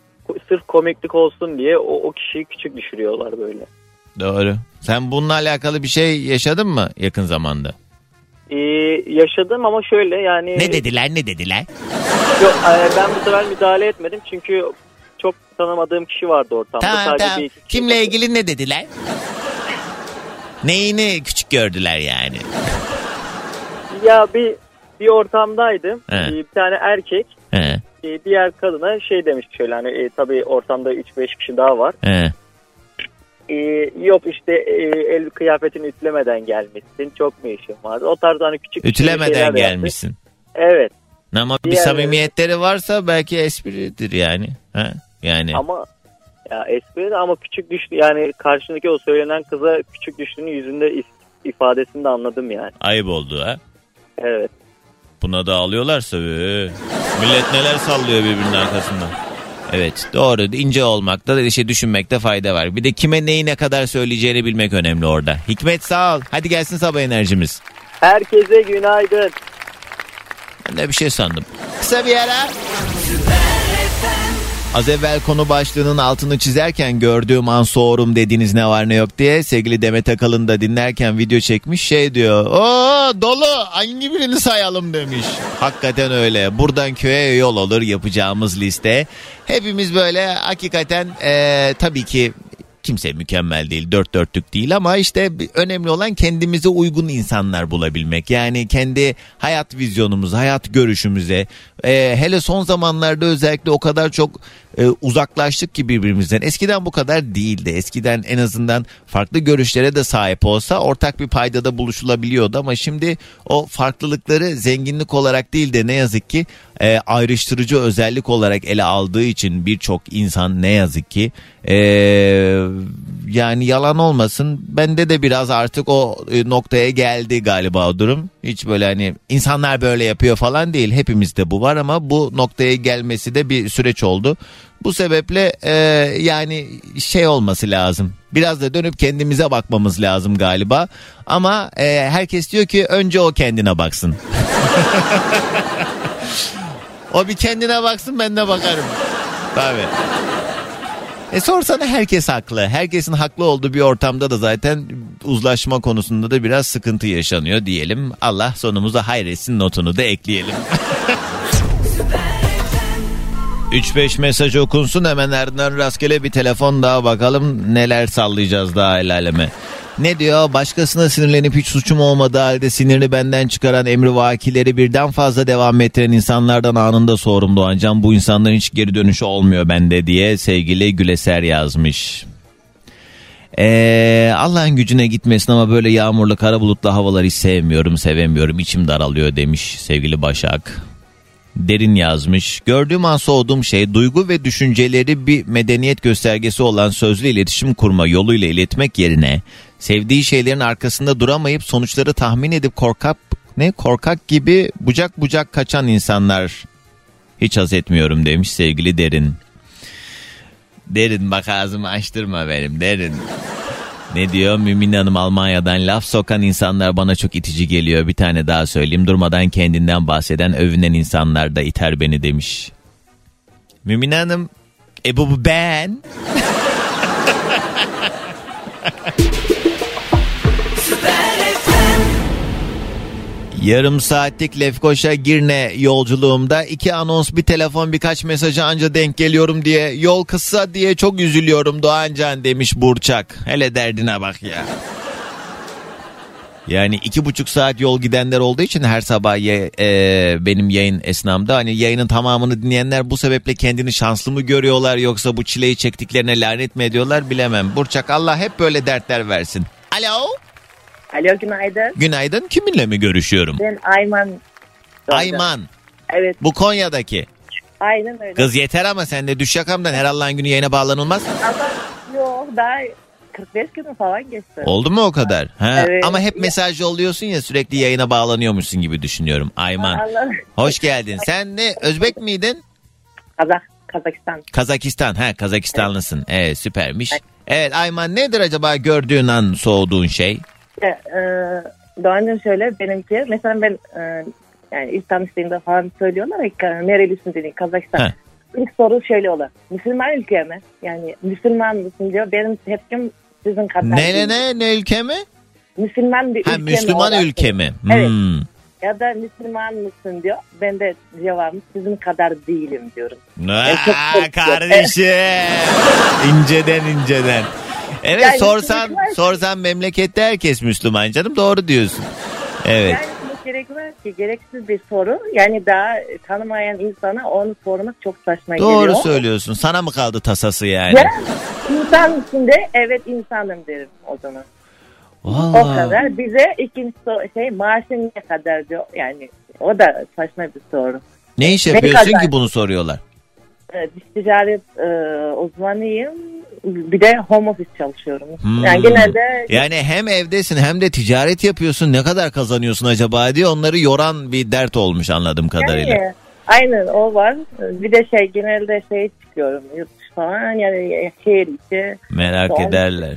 sırf komiklik olsun diye o, o kişiyi küçük düşürüyorlar böyle. Doğru. Sen bununla alakalı bir şey yaşadın mı yakın zamanda? E, yaşadım ama şöyle yani Ne dediler ne dediler? Yok, e, ben bu sefer müdahale etmedim çünkü çok tanımadığım kişi vardı ortamda. Tamam Sadece tamam. bir Kimle vardı. ilgili ne dediler? Neyini küçük gördüler yani? Ya bir bir ortamdaydım. He. E, Bir tane erkek He, e, diğer kadına şey demiş şöyle hani e, tabii ortamda 3-5 kişi daha var. he. E, yok işte e, el kıyafetini ütülemeden gelmişsin. Çok mu işin vardı? O tarz hani küçük Ütülemeden gelmişsin. Evet Ama bir Diğerleri- samimiyetleri varsa belki espridir yani. Ha? Yani ama ya espri ama küçük düştü yani karşındaki o söylenen kıza küçük düştüğünü yüzünde is- ifadesini de anladım yani. ayıp oldu ha. Evet. Buna da ağlıyorlarsa be. Millet neler sallıyor birbirinin arkasından. Evet doğru ince olmakta da şey düşünmekte fayda var. Bir de kime neyi ne kadar söyleyeceğini bilmek önemli orada. Hikmet sağ ol. Hadi gelsin sabah enerjimiz. Herkese günaydın. Ben de bir şey sandım. Kısa bir ara. Az evvel konu başlığının altını çizerken gördüğüm an soğurum dediğiniz ne var ne yok diye sevgili Demet Akalın da dinlerken video çekmiş şey diyor. Oo dolu hangi birini sayalım demiş. Hakikaten öyle. Buradan köye yol olur yapacağımız liste. Hepimiz böyle hakikaten eee, tabii ki kimse mükemmel değil, dört dörtlük değil ama işte önemli olan kendimize uygun insanlar bulabilmek. Yani kendi hayat vizyonumuza, hayat görüşümüze, e, hele son zamanlarda özellikle o kadar çok e, uzaklaştık ki birbirimizden. Eskiden bu kadar değildi. Eskiden en azından farklı görüşlere de sahip olsa ortak bir paydada buluşulabiliyordu ama şimdi o farklılıkları zenginlik olarak değil de ne yazık ki e, ayrıştırıcı özellik olarak ele aldığı için birçok insan ne yazık ki e, yani yalan olmasın bende de biraz artık o e, noktaya geldi galiba o durum. Hiç böyle hani insanlar böyle yapıyor falan değil hepimizde bu var ama bu noktaya gelmesi de bir süreç oldu. Bu sebeple e, yani şey olması lazım. Biraz da dönüp kendimize bakmamız lazım galiba. Ama e, herkes diyor ki önce o kendine baksın. o bir kendine baksın ben de bakarım. Tabii. E sorsana herkes haklı. Herkesin haklı olduğu bir ortamda da zaten uzlaşma konusunda da biraz sıkıntı yaşanıyor diyelim. Allah sonumuza hayretsin notunu da ekleyelim. 3-5 mesaj okunsun hemen ardından rastgele bir telefon daha bakalım neler sallayacağız daha el aleme. Ne diyor? Başkasına sinirlenip hiç suçum olmadığı halde sinirini benden çıkaran emri vakileri birden fazla devam ettiren insanlardan anında sorum Doğancan. Bu insanların hiç geri dönüşü olmuyor bende diye sevgili Güleser yazmış. Ee, Allah'ın gücüne gitmesin ama böyle yağmurlu kara bulutlu havaları hiç sevmiyorum sevemiyorum içim daralıyor demiş sevgili Başak. Derin yazmış. Gördüğüm an soğuduğum şey duygu ve düşünceleri bir medeniyet göstergesi olan sözlü iletişim kurma yoluyla iletmek yerine sevdiği şeylerin arkasında duramayıp sonuçları tahmin edip korkak ne korkak gibi bucak bucak kaçan insanlar hiç haz etmiyorum demiş sevgili Derin. Derin bak ağzımı açtırma benim derin. Ne diyor Mümin Hanım Almanya'dan laf sokan insanlar bana çok itici geliyor. Bir tane daha söyleyeyim durmadan kendinden bahseden övünen insanlar da iter beni demiş. Mümin Hanım e bu ben. Yarım saatlik Lefkoşa Girne yolculuğumda iki anons bir telefon birkaç mesaja anca denk geliyorum diye yol kısa diye çok üzülüyorum Doğancan demiş Burçak. Hele derdine bak ya. Yani iki buçuk saat yol gidenler olduğu için her sabah ye- e, benim yayın esnamda hani yayının tamamını dinleyenler bu sebeple kendini şanslı mı görüyorlar yoksa bu çileyi çektiklerine lanet mi ediyorlar bilemem. Burçak Allah hep böyle dertler versin. Alo. Alo günaydın. Günaydın kiminle mi görüşüyorum? Ben Ayman. Ayman. Evet Bu Konya'daki. aynen öyle. Kız yeter ama sen de düş yakamdan her Allah'ın günü yayına bağlanılmaz. Ama yok daha 45 gün falan geçti. Oldu mu o kadar? Ha. Evet. Ama hep mesaj yolluyorsun ya sürekli yayına bağlanıyormuşsun gibi düşünüyorum. Ayman. Allah. Hoş geldin. Sen ne Özbek miydin? Kazak, Kazakistan. Kazakistan. Ha Kazakistanlısın. Evet süpermiş. Evet Ayman nedir acaba gördüğün an soğuduğun şey? E, e, önce şöyle benimki mesela ben e, yani ilk tanıştığımda falan söylüyorlar ya nerelisin dediğin Kazakistan. Heh. İlk soru şöyle olur. Müslüman ülke mi? Yani Müslüman mısın diyor. Benim tepkim sizin kadar Ne ne ne ne ülke mi? Müslüman bir Ha ülke mi Müslüman ülke mi? Evet. Hmm. Ya da Müslüman mısın diyor. Ben de cevabım sizin kadar değilim diyorum. Aa, çok korkuyorum. kardeşim. inceden inceden. Evet Yani sorsan Müslüman- sorsan memlekette herkes Müslüman canım doğru diyorsun. Evet. Yani bu gerekmez ki gereksiz bir soru. Yani daha tanımayan insana onu sormak çok saçma Doğru geliyor. söylüyorsun. Sana mı kaldı tasası yani? Ya insan içinde evet insanım derim o zaman. O Vallahi. kadar. Bize ikinci so- şey maaşın ne kadar diyor. Yani o da saçma bir soru. Ne iş Ne yapıyorsun kadar? ki bunu soruyorlar? Ee, Dış ticaret e, uzmanıyım. Bir de home office çalışıyorum. Hmm. Yani genelde Yani hem evdesin hem de ticaret yapıyorsun. Ne kadar kazanıyorsun acaba diye onları yoran bir dert olmuş anladığım kadarıyla. Yani, aynen o var. Bir de şey genelde şey çıkıyorum yurt dışı falan yani şehir içi. Merak Doğru. ederler.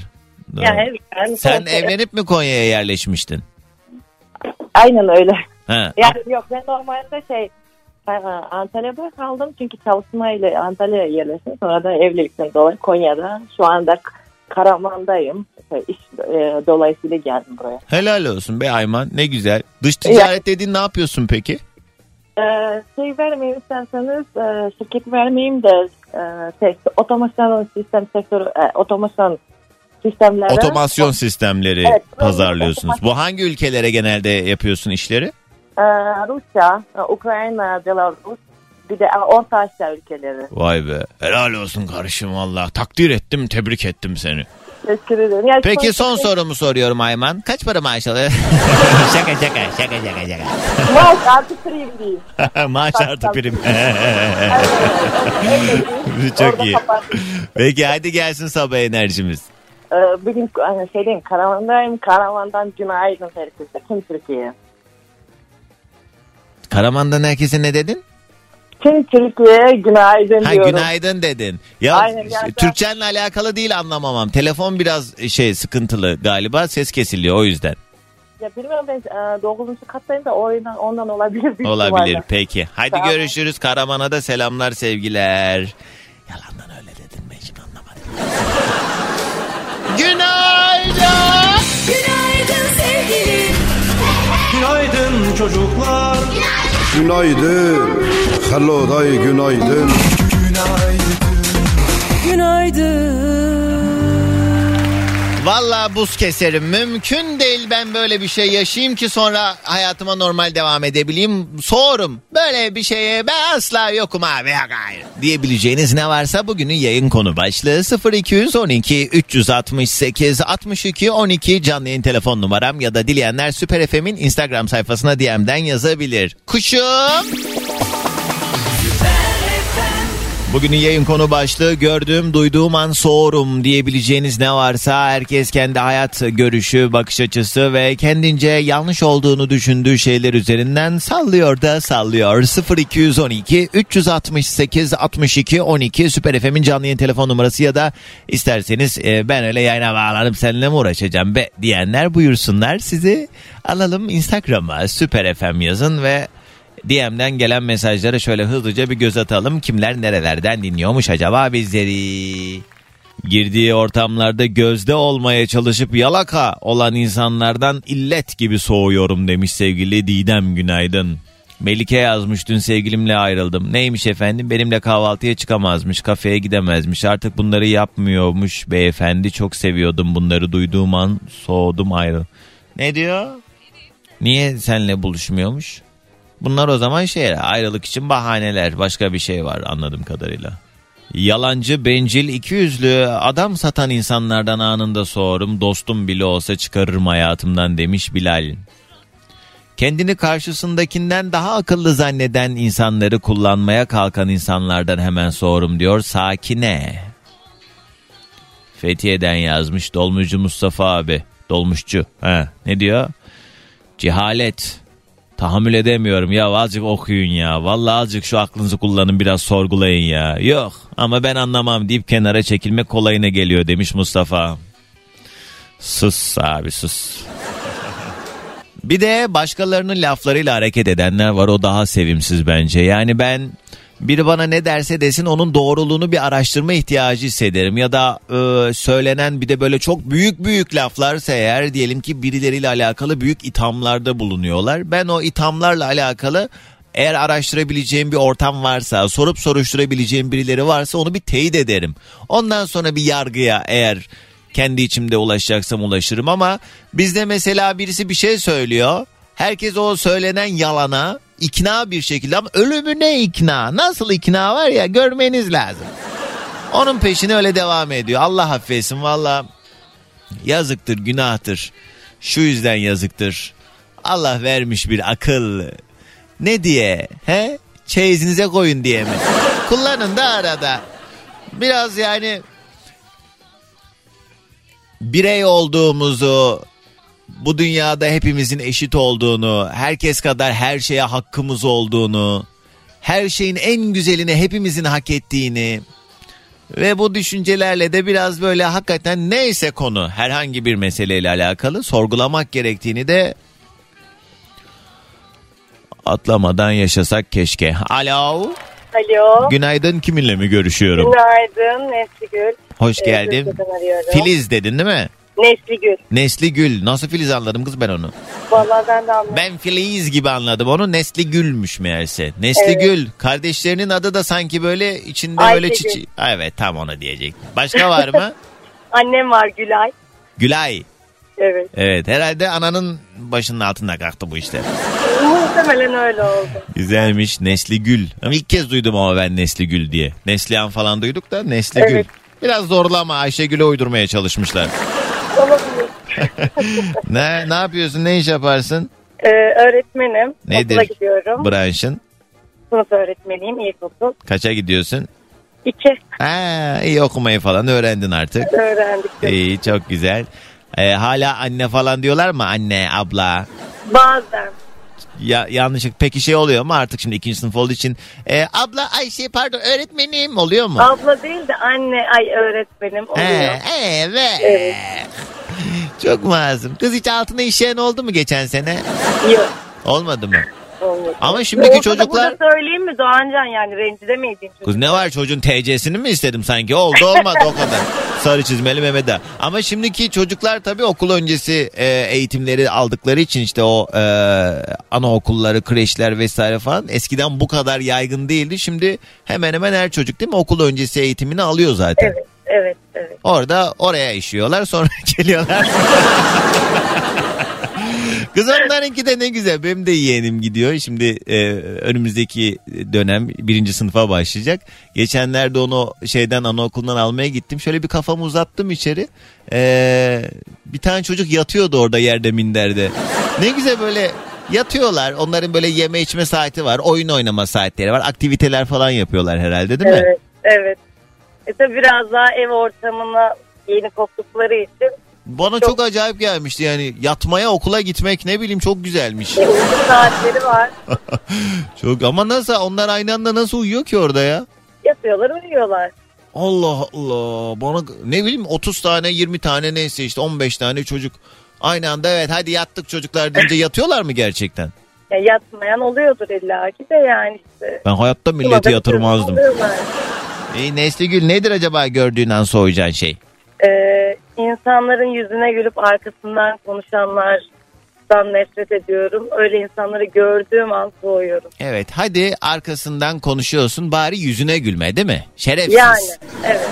Doğru. Yani ben Sen korkuyorum. evlenip mi Konya'ya yerleşmiştin? Aynen öyle. Ha. Yani yok ben normalde şey Antalya'da kaldım çünkü çalışmayla Antalya'ya yerleştim. Sonra da evlilikten dolayı Konya'da şu anda Karaman'dayım. Şey, İş e, dolayısıyla geldim buraya. Helal olsun be Ayman ne güzel. Dış ticaret dediğin ne yapıyorsun peki? Ee, şey vermeyeyim isterseniz e, şirket vermeyeyim de e, şey, otomasyon sistem sektörü e, otomasyon sistemleri Otomasyon sistemleri Evet, pazarlıyorsunuz. Bu hangi ülkelere genelde yapıyorsun işleri? E, Rusya, e, Ukrayna, Belarus bir de e, Orta Asya ülkeleri. Vay be. Helal olsun kardeşim valla. Takdir ettim, tebrik ettim seni. Teşekkür ederim. Yani Peki son sonuçta- sorumu soruyorum Ayman. Kaç para maaş alıyor? şaka şaka şaka şaka şaka. Maaş artı prim değil. maaş artı prim. Çok orada iyi. kapattım. Peki hadi gelsin sabah enerjimiz. Ee, bugün hani şey diyeyim Karaman'dayım. Karaman'dan günaydın herkese. Tüm Türkiye. Karaman'dan herkese ne dedin? Tüm Türkiye'ye günaydın Ha diyorum. günaydın dedin. Ya Aynen, Türkçenle alakalı değil anlamamam. Telefon biraz şey sıkıntılı galiba. Ses kesiliyor o yüzden. Ya bilmiyorum ben e, 9. kattayım da o yüzden ondan olabilir. büyük Olabilir ihtimalle. peki. Hadi Tamam. görüşürüz. Karaman'a da selamlar sevgiler. Yalandan öyle dedim ben şimdi anlamadım. Günaydın. Günaydın. Günaydın çocuklar Günaydın. Hello day günaydın. Valla buz keserim. Mümkün değil ben böyle bir şey yaşayayım ki sonra hayatıma normal devam edebileyim. Soğurum. Böyle bir şeye ben asla yokum abi. Hayır. Diyebileceğiniz ne varsa bugünün yayın konu başlığı 0212 368 62 12 canlı yayın telefon numaram ya da dileyenler Süper FM'in Instagram sayfasına DM'den yazabilir. Kuşum. Bugünün yayın konu başlığı gördüğüm, duyduğum an soğurum diyebileceğiniz ne varsa herkes kendi hayat görüşü, bakış açısı ve kendince yanlış olduğunu düşündüğü şeyler üzerinden sallıyor da sallıyor. 0212 368 62 12 Süper FM'in canlı yayın telefon numarası ya da isterseniz e, ben öyle yayına bağlanıp seninle mi uğraşacağım be diyenler buyursunlar. Sizi alalım Instagram'a Süper FM yazın ve DM'den gelen mesajlara şöyle hızlıca bir göz atalım. Kimler nerelerden dinliyormuş acaba bizleri? Girdiği ortamlarda gözde olmaya çalışıp yalaka olan insanlardan illet gibi soğuyorum demiş sevgili Didem Günaydın. Melike yazmış dün sevgilimle ayrıldım. Neymiş efendim benimle kahvaltıya çıkamazmış kafeye gidemezmiş artık bunları yapmıyormuş beyefendi çok seviyordum bunları duyduğum an soğudum ayrı. Ne diyor? Niye senle buluşmuyormuş? Bunlar o zaman şey ayrılık için bahaneler başka bir şey var anladığım kadarıyla. Yalancı, bencil, ikiyüzlü adam satan insanlardan anında soğurum. Dostum bile olsa çıkarırım hayatımdan demiş Bilal. Kendini karşısındakinden daha akıllı zanneden insanları kullanmaya kalkan insanlardan hemen soğurum diyor Sakine. Fethiye'den yazmış Dolmuşçu Mustafa abi. Dolmuşçu. Ha, ne diyor? Cehalet. Tahammül edemiyorum ya azıcık okuyun ya. Vallahi azıcık şu aklınızı kullanın biraz sorgulayın ya. Yok ama ben anlamam deyip kenara çekilmek kolayına geliyor demiş Mustafa. Sus abi sus. Bir de başkalarının laflarıyla hareket edenler var o daha sevimsiz bence. Yani ben biri bana ne derse desin onun doğruluğunu bir araştırma ihtiyacı hissederim. Ya da e, söylenen bir de böyle çok büyük büyük laflarsa eğer diyelim ki birileriyle alakalı büyük ithamlarda bulunuyorlar. Ben o ithamlarla alakalı eğer araştırabileceğim bir ortam varsa, sorup soruşturabileceğim birileri varsa onu bir teyit ederim. Ondan sonra bir yargıya eğer kendi içimde ulaşacaksam ulaşırım ama bizde mesela birisi bir şey söylüyor. Herkes o söylenen yalana ikna bir şekilde ama ölümüne ikna. Nasıl ikna var ya görmeniz lazım. Onun peşine öyle devam ediyor. Allah affetsin valla yazıktır günahtır. Şu yüzden yazıktır. Allah vermiş bir akıl. Ne diye? He? Çeyizinize koyun diye mi? Kullanın da arada. Biraz yani birey olduğumuzu, bu dünyada hepimizin eşit olduğunu, herkes kadar her şeye hakkımız olduğunu, her şeyin en güzelini hepimizin hak ettiğini ve bu düşüncelerle de biraz böyle hakikaten neyse konu herhangi bir meseleyle alakalı sorgulamak gerektiğini de atlamadan yaşasak keşke. Alo. Alo. Günaydın kiminle mi görüşüyorum? Günaydın Nesligül. Hoş Ee, geldin. Filiz dedin değil mi? Nesligül. Nesli Gül. Nasıl Filiz anladım kız ben onu? Vallahi ben de anlamadım. Ben Filiz gibi anladım onu. Nesli Gül'müş meğerse. Nesli Evet. Gül. Kardeşlerinin adı da sanki böyle içinde Ayşegül. böyle çiçi. Ha, Evet tam onu diyecektim. Başka var mı? Annem var Gülay. Gülay. Evet. Evet herhalde ananın başının altında kalktı bu işte. Muhtemelen öyle oldu. Güzelmiş Nesli Gül. Ama ilk kez duydum ama ben Nesli Gül diye. Neslihan falan duyduk da Nesli Gül. Evet. Biraz zorlu ama Ayşegül'e uydurmaya çalışmışlar. Ne ne yapıyorsun? Ne iş yaparsın? Ee, öğretmenim. Nedir? Okula gidiyorum. Branşın. Sınıf öğretmeniyim. İlkokul. Kaça gidiyorsun? İki. Ha, iyi okumayı falan öğrendin artık. Öğrendik. İyi çok güzel. Ee, hala anne falan diyorlar mı? Anne, abla. Bazen. Ya yanlışlık peki şey oluyor mu artık şimdi ikinci sınıf olduğu için? Ee, abla Ayşe pardon öğretmenim oluyor mu? Abla değil de anne ay öğretmenim oluyor. He, evet. Evet. Çok mazlum. Kız hiç altına işleyen oldu mu geçen sene? Yok. Olmadı mı? Olmadı. Ama şimdiki Olsa da çocuklar... Burada söyleyeyim mi Doğancan yani rencide miydin? Kız ne var çocuğun TC'sini mi istedim sanki? Oldu olmadı o kadar. Sarı çizmeli Mehmet Ağa. Ama şimdiki çocuklar tabii okul öncesi e, eğitimleri aldıkları için işte o e, anaokulları, kreşler vesaire falan eskiden bu kadar yaygın değildi. Şimdi hemen hemen her çocuk değil mi okul öncesi eğitimini alıyor zaten. Evet, evet, evet. Orada oraya işiyorlar sonra geliyorlar. Kız onlarınki de ne güzel. Benim de yeğenim gidiyor. Şimdi e, önümüzdeki dönem birinci sınıfa başlayacak. Geçenlerde onu şeyden anaokulundan almaya gittim. Şöyle bir kafamı uzattım içeri. E, bir tane çocuk yatıyordu orada yerde minderde. Ne güzel böyle yatıyorlar. Onların böyle yeme içme saati var. Oyun oynama saatleri var. Aktiviteler falan yapıyorlar herhalde değil mi? Evet, Evet. E tabi biraz daha ev ortamına yeni koptukları için Bana çok, acayip gelmişti yani yatmaya okula gitmek ne bileyim çok güzelmiş. e, uyku saatleri var. Çok ama nasıl onlar aynı anda nasıl uyuyor ki orada ya? Yatıyorlar uyuyorlar. Allah Allah bana ne bileyim 30 tane 20 tane neyse işte 15 tane çocuk aynı anda evet hadi yattık çocuklar deyince yatıyorlar mı gerçekten? Ya yatmayan oluyordur illa ki de yani işte. Ben hayatta milleti Bulamadık yatırmazdım. oluyorlar. İyi Nesli Gül nedir acaba gördüğün an soğuyacağın şey? Ee, insanların yüzüne gülüp arkasından konuşanlardan nefret ediyorum. Öyle insanları gördüğüm an soğuyorum. Evet hadi arkasından konuşuyorsun bari yüzüne gülme değil mi? Şerefsiz. Yani evet.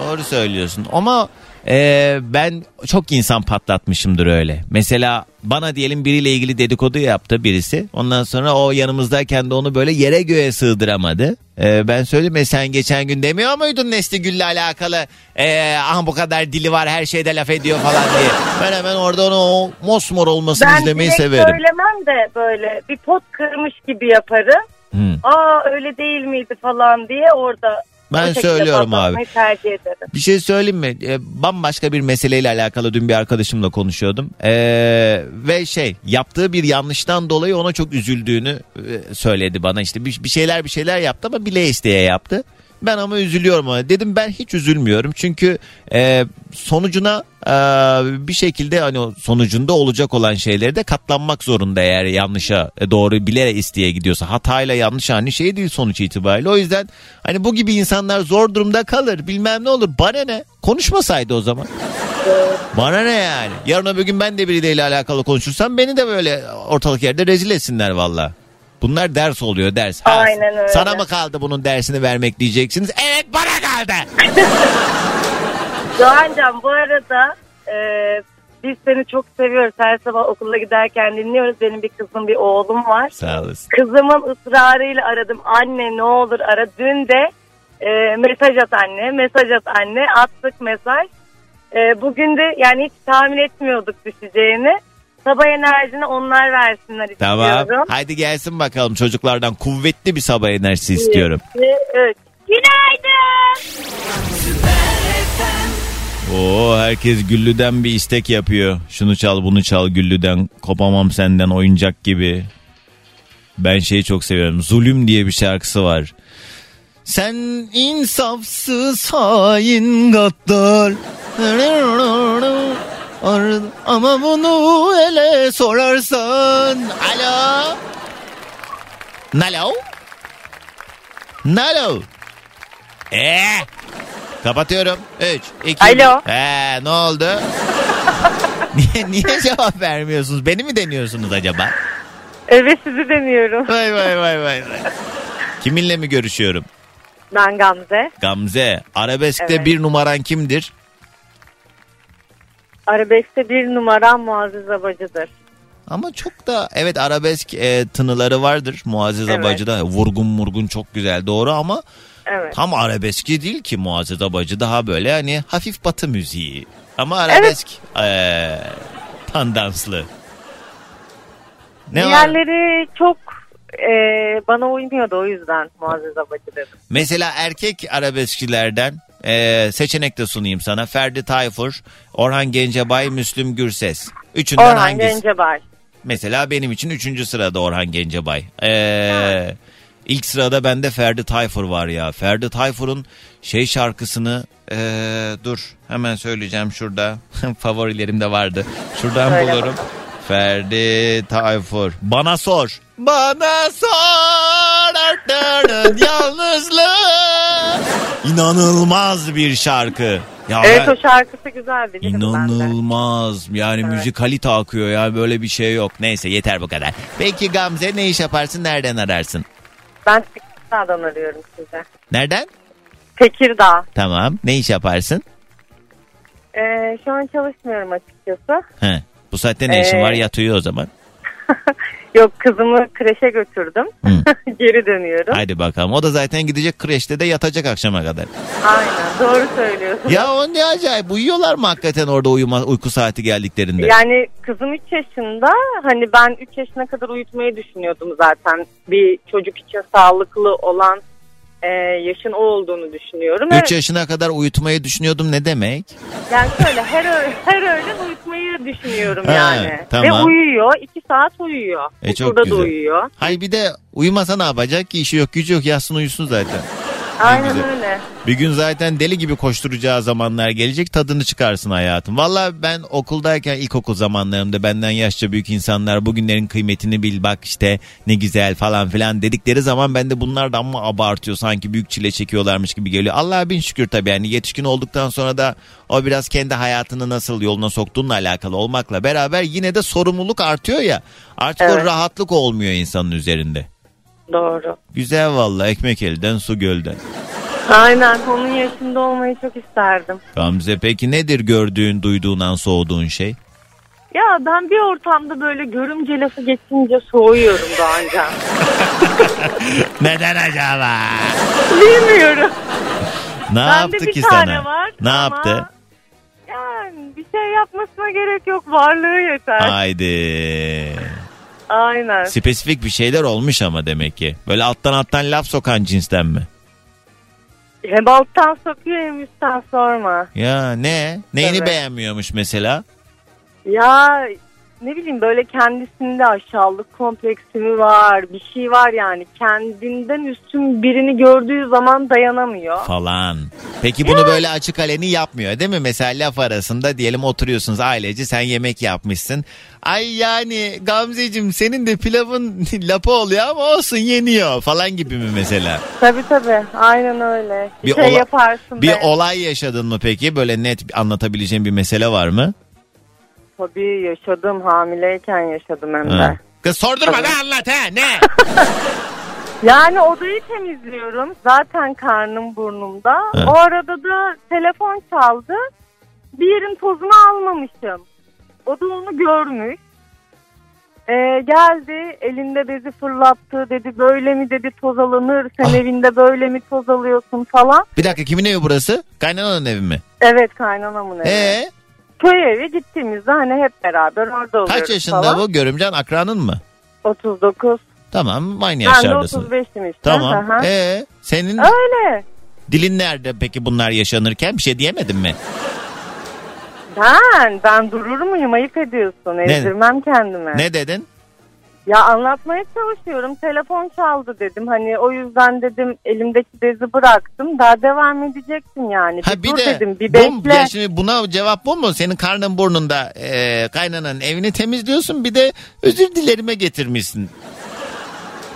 Doğru söylüyorsun ama e, ben çok insan patlatmışımdır öyle. Mesela bana diyelim biriyle ilgili dedikodu yaptı birisi. Ondan sonra o yanımızdayken de onu böyle yere göğe sığdıramadı. E, ben söyleyeyim "E, sen geçen gün demiyor muydun Nesli Gül'le alakalı? E, ah bu kadar dili var her şeyde laf ediyor falan diye. Ben hemen orada onu o mosmor olmasını Ben izlemeyi severim. söylemem de böyle bir pot kırmış gibi yaparım. Hmm. Aa öyle değil miydi falan diye orada Ben o söylüyorum patlatmayı tercih ederim. Bir şey söyleyeyim mi? Ee, bambaşka bir meseleyle alakalı dün bir arkadaşımla konuşuyordum. Ee, ve şey yaptığı bir yanlıştan dolayı ona çok üzüldüğünü e, söyledi bana. İşte bir, bir şeyler bir şeyler yaptı ama bile isteye yaptı. Ben ama üzülüyorum ona. Dedim ben hiç üzülmüyorum. Çünkü e, sonucuna e, bir şekilde hani sonucunda olacak olan şeyleri de katlanmak zorunda eğer yanlışa e, doğru bile isteye gidiyorsa. Hatayla yanlış aynı şey değil sonuç itibariyle. O yüzden hani bu gibi insanlar zor durumda kalır. Bilmem ne olur. Bana ne? Konuşmasaydı o zaman. Bana ne yani? Yarın öbür gün ben de biriyle alakalı konuşursam beni de böyle ortalık yerde rezil etsinler valla. Bunlar ders oluyor ders. Ha, Aynen öyle. Sana mı kaldı bunun dersini vermek diyeceksiniz? Evet bana kaldı. Doğancan bu arada e, biz seni çok seviyoruz. Her sabah okula giderken dinliyoruz. Benim bir kızım bir oğlum var. Sağ olasın. Kızımın ısrarıyla aradım. Anne ne olur ara. Dün de e, mesaj at anne, mesaj at anne. Attık mesaj. E, bugün de yani hiç tahmin etmiyorduk düşeceğini. Sabah enerjini onlar versinler Tamam. istiyorum. Haydi gelsin bakalım çocuklardan kuvvetli bir sabah enerjisi istiyorum. İki, üç. Günaydın. Oo herkes Güllü'den bir istek yapıyor. Şunu çal bunu çal Güllü'den. Kopamam senden oyuncak gibi. Ben şeyi çok seviyorum. Zulüm diye bir şarkısı var. Sen insafsız hain gaddar. Ama bunu ele sorarsan. Alo. Nalo. Nalo. Eee. Kapatıyorum. 3, 2, Alo. He, ne oldu? niye, niye cevap vermiyorsunuz? Beni mi deniyorsunuz acaba? Evet sizi deniyorum. Vay vay vay vay. vay. Kiminle mi görüşüyorum? Ben Gamze. Gamze. Arabeskte Evet. bir numaran kimdir? Arabeskte bir numara Muazzez Abacı'dır. Ama çok da evet arabesk e, tınıları vardır Muazzez Evet. Abacı'da. Vurgun murgun çok güzel doğru ama Evet. tam arabeski değil ki Muazzez Abacı daha böyle hani hafif batı müziği. Ama arabesk e, tandanslı. Ne var? Diğerleri çok e, bana uymuyordu o yüzden Muazzez Abacı dedim. Mesela erkek arabeskçilerden e, seçenek de sunayım sana. Ferdi Tayfur, Orhan Gencebay, Müslüm Gürses. Üçünden Orhan hangisi? Gencebay. Mesela benim için üçüncü sırada Orhan Gencebay. Ee, ilk sırada bende Ferdi Tayfur var ya. Ferdi Tayfur'un şey şarkısını ee, dur hemen söyleyeceğim şurada. Favorilerimde vardı. Şuradan Söyle bulurum. Ferdi Tayfur. Bana sor. Bana sor yalnızlığı. İnanılmaz bir şarkı. Ya Evet ben- o şarkısı güzel bilirim ben. İnanılmaz. Yani müzik kalite akıyor ya böyle bir şey yok. Neyse yeter bu kadar. Peki Gamze ne iş yaparsın nereden ararsın? Ben Tekirdağ'dan arıyorum size. Nereden? Tekirdağ. Tamam. Ne iş yaparsın? Ee, şu an çalışmıyorum açıkçası. He. Bu saatte ne işin Ee, var? Yat uyu o zaman. Yok kızımı kreşe götürdüm. Hı. Geri dönüyorum. Hadi bakalım. O da zaten gidecek kreşte de yatacak akşama kadar. Aynen doğru söylüyorsun. Ya o ne acayip. Uyuyorlar mı hakikaten orada uyuma, uyku saati geldiklerinde? Yani kızım 3 yaşında. Hani ben 3 yaşına kadar uyutmayı düşünüyordum zaten. Bir çocuk için sağlıklı olan e, yaşın o olduğunu düşünüyorum. 3 Evet, yaşına kadar uyutmayı düşünüyordum ne demek? yani şöyle her, ö- her öğlen düşünüyorum Ha, yani. tamam. Ve uyuyor. 2 saat uyuyor. E, çok Okulda da güzel. uyuyor. Hay bir de uyumasa ne yapacak ki işi yok gücü yok yatsın uyusun zaten. Aynen güzel. öyle. Bir gün zaten deli gibi koşturacağı zamanlar gelecek tadını çıkarsın hayatım. Valla ben okuldayken ilkokul zamanlarımda benden yaşça büyük insanlar bugünlerin kıymetini bil bak işte ne güzel falan filan dedikleri zaman ben de bunlar da amma abartıyor sanki büyük çile çekiyorlarmış gibi geliyor. Allah'a bin şükür tabii yani yetişkin olduktan sonra da o biraz kendi hayatını nasıl yoluna soktuğunla alakalı olmakla beraber yine de sorumluluk artıyor ya. Artık o Evet. rahatlık olmuyor insanın üzerinde. Doğru. Güzel valla ekmek elden su gölden. Aynen onun yaşında olmayı çok isterdim. Gamze peki nedir gördüğün, duyduğundan soğuduğun şey? Ya ben bir ortamda böyle görümce lafı geçince soğuyorum Doğancan. Neden acaba? Bilmiyorum. Ne Bende yaptı ki sana? var ne ama yaptı? Yani bir şey yapmasına gerek yok. Varlığı yeter. Haydi. Aynen. Spesifik bir şeyler olmuş ama demek ki. Böyle alttan alttan laf sokan cinsten mi? Hem alttan sokuyor hem üstten sorma. Ya ne? Neyini Evet. beğenmiyormuş mesela? Ya ne bileyim böyle kendisinde aşağılık kompleksi mi var? Bir şey var yani. Kendinden üstün birini gördüğü zaman dayanamıyor. Falan. Peki bunu böyle açık aleni yapmıyor değil mi? Mesela laf arasında diyelim oturuyorsunuz ailece sen yemek yapmışsın. Ay yani Gamzeciğim senin de pilavın lapa oluyor ama olsun yeniyor falan gibi mi mesela? Tabii tabii. Aynen öyle. Bir, Bir şey ola- yaparsın Bir be. olay yaşadın mı peki? Böyle net anlatabileceğin bir mesele var mı? Tabii yaşadım. Hamileyken yaşadım hem de. Ha. Kız sordurma ne anlat ha ne? Yani odayı temizliyorum. Zaten karnım burnumda. Ha. O arada da telefon çaldı. Bir yerin tozunu almamışım. O da onu görmüş. Ee, geldi elinde bezi fırlattı dedi böyle mi dedi toz alınır sen Ah. evinde böyle mi toz alıyorsun falan. Bir dakika kimin evi burası? Kaynananın evi mi? Evet kaynanamın evi. Ee, Köy evi gittiğimizde hani hep beraber orada oluyoruz kaç yaşında falan. bu? Görümcan akranın mı? 39. Tamam aynı Ben de yaşlardasın. 35'im işte. Tamam. Aha. Ee, senin Öyle. dilin nerede peki bunlar yaşanırken? Bir şey diyemedin mi? Ben, ben durur muyum? Ayıp ediyorsun. Ezdirmem kendime. Ne dedin? Ya anlatmaya çalışıyorum. Telefon çaldı dedim. Hani o yüzden dedim elimdeki bezi bıraktım. Daha devam edeceksin yani. Ha bir dur de dedim. Bir bu, bekle. ya şimdi buna cevap bu mu? Senin karnın burnunda e, kaynananın evini temizliyorsun bir de özür dilerime getirmişsin.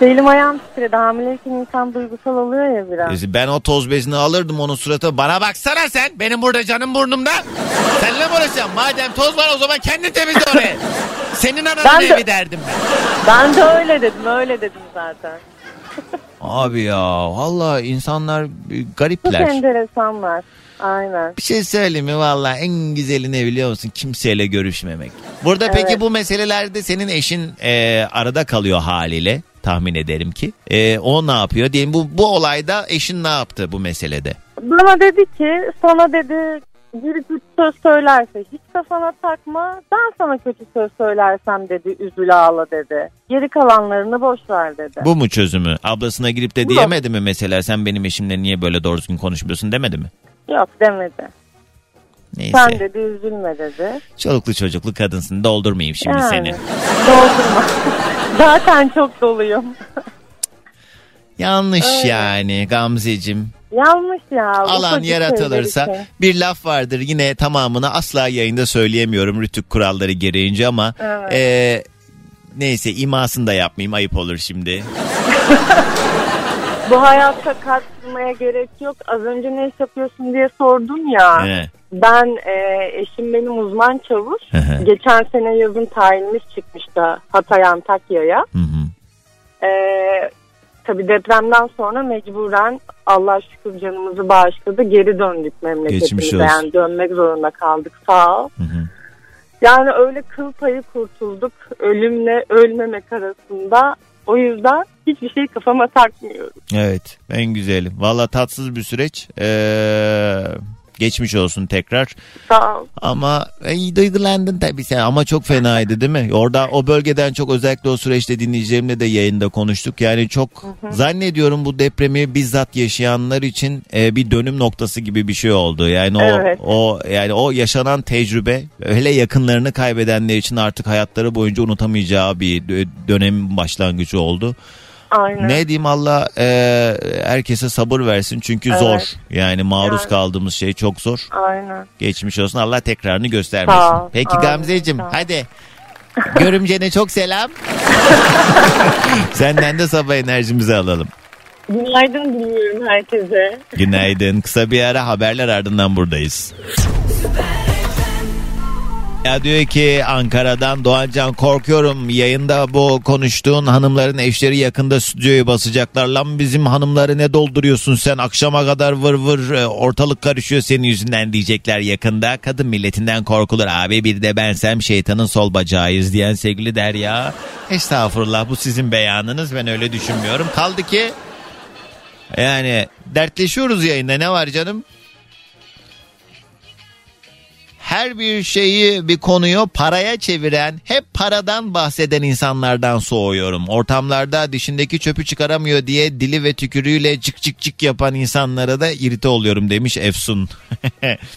Elim ayağım titredi. Hamileyken insan duygusal oluyor ya biraz. E, Ben o toz bezini alırdım onun surata. Bana baksana sen. Benim burada canım burnumda. Seninle mi uğraşacağım? Madem toz var o zaman kendin temizle orayı. Senin ananın Ben de- evi derdim ben. Ben de öyle dedim. Öyle dedim zaten. Abi ya valla insanlar e, Çok garipler. enteresanlar. Aynen. Bir şey söyleyeyim mi valla en güzeli ne biliyor musun? Kimseyle görüşmemek. Burada peki Evet. bu meselelerde senin eşin e, arada kalıyor haliyle tahmin ederim ki. E, o ne yapıyor? Diyelim bu, bu olayda eşin ne yaptı bu meselede? Bana dedi ki sana dedi biri kötü söz söylerse hiç kafana takma. Ben sana kötü söz söylersem dedi üzül ağla dedi. Geri kalanlarını boş ver dedi. Bu mu çözümü? Ablasına girip de Bu. diyemedi mi mesela sen benim eşimle niye böyle doğru düzgün konuşmuyorsun demedi mi? Yok demedi. Neyse. Sen dedi üzülme dedi. Çoluklu çocuklu kadınsın doldurmayayım şimdi Yani, seni. Doldurma. Zaten çok doluyum. Yanlış Öyle. yani Gamzeciğim. Yanlış ya. Alan yaratılırsa için. bir laf vardır yine tamamını asla yayında söyleyemiyorum rütük kuralları gereğince ama Evet. e, neyse imasını da yapmayayım ayıp olur şimdi. Bu hayatta kaçmaya gerek yok. Az önce ne iş yapıyorsun diye sordun ya. He. Ben e, eşim benim uzman çavuş. Hı hı. Geçen sene yazın tayinimiz çıkmıştı Hatay Antakya'ya. Hı hı. E, tabii depremden sonra mecburen Allah şükür canımızı bağışladı. Geri döndük memleketimize. Yani dönmek zorunda kaldık sağ ol. Hı hı. Yani öyle kıl payı kurtulduk. Ölümle ölmemek arasında. O yüzden hiçbir şey kafama takmıyorum. Evet en güzeli. Valla tatsız bir süreç. Ee, Geçmiş olsun tekrar. Sağ ol. Ama iyi duygulandın tabii sen ama çok fenaydı değil mi? Orada o bölgeden çok özellikle o süreçte dinleyicilerimle de yayında konuştuk. Yani çok zannediyorum bu depremi bizzat yaşayanlar için e, bir dönüm noktası gibi bir şey oldu. Yani o Evet. o yani o yaşanan tecrübe hele yakınlarını kaybedenler için artık hayatları boyunca unutamayacağı bir dö- dönem başlangıcı oldu. Aynen. Ne diyeyim Allah e, herkese sabır versin çünkü Evet. zor. Yani maruz Yani. kaldığımız şey çok zor. Aynen. Geçmiş olsun Allah tekrarını göstermesin. Sağ ol, Peki amin, Gamzeciğim sağ hadi. Görümcene çok selam. Senden de sabah enerjimizi alalım. Günaydın diliyorum herkese. Günaydın. Kısa bir ara haberler ardından buradayız. Ya diyor ki Ankara'dan Doğancan korkuyorum yayında bu konuştuğun hanımların eşleri yakında stüdyoyu basacaklar. Lan bizim hanımları ne dolduruyorsun sen akşama kadar vır vır e, ortalık karışıyor senin yüzünden diyecekler yakında. Kadın milletinden korkulur abi bir de bensem şeytanın sol bacağıyız diyen sevgili Derya. Estağfurullah bu sizin beyanınız ben öyle düşünmüyorum. Kaldı ki yani dertleşiyoruz yayında ne var canım? Her bir şeyi bir konuyu paraya çeviren, hep paradan bahseden insanlardan soğuyorum. Ortamlarda dişindeki çöpü çıkaramıyor diye dili ve tükürüğüyle cık cık cık yapan insanlara da irite oluyorum demiş Efsun.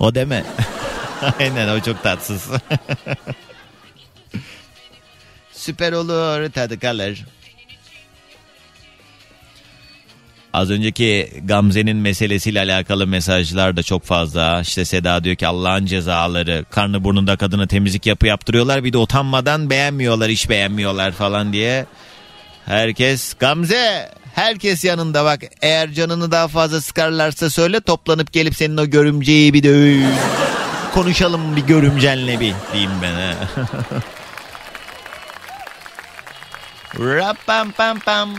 o deme. Aynen o çok tatsız. Süper olur tadı kalır. Az önceki Gamze'nin meselesiyle alakalı mesajlar da çok fazla. İşte Seda diyor ki Allah'ın cezaları karnı burnunda kadına temizlik yapı yaptırıyorlar. Bir de utanmadan beğenmiyorlar iş beğenmiyorlar falan diye. Herkes Gamze herkes yanında bak eğer canını daha fazla sıkarlarsa söyle toplanıp gelip senin o görümceyi bir de konuşalım bir görümcenle bir diyeyim ben ha. Rapam pam pam.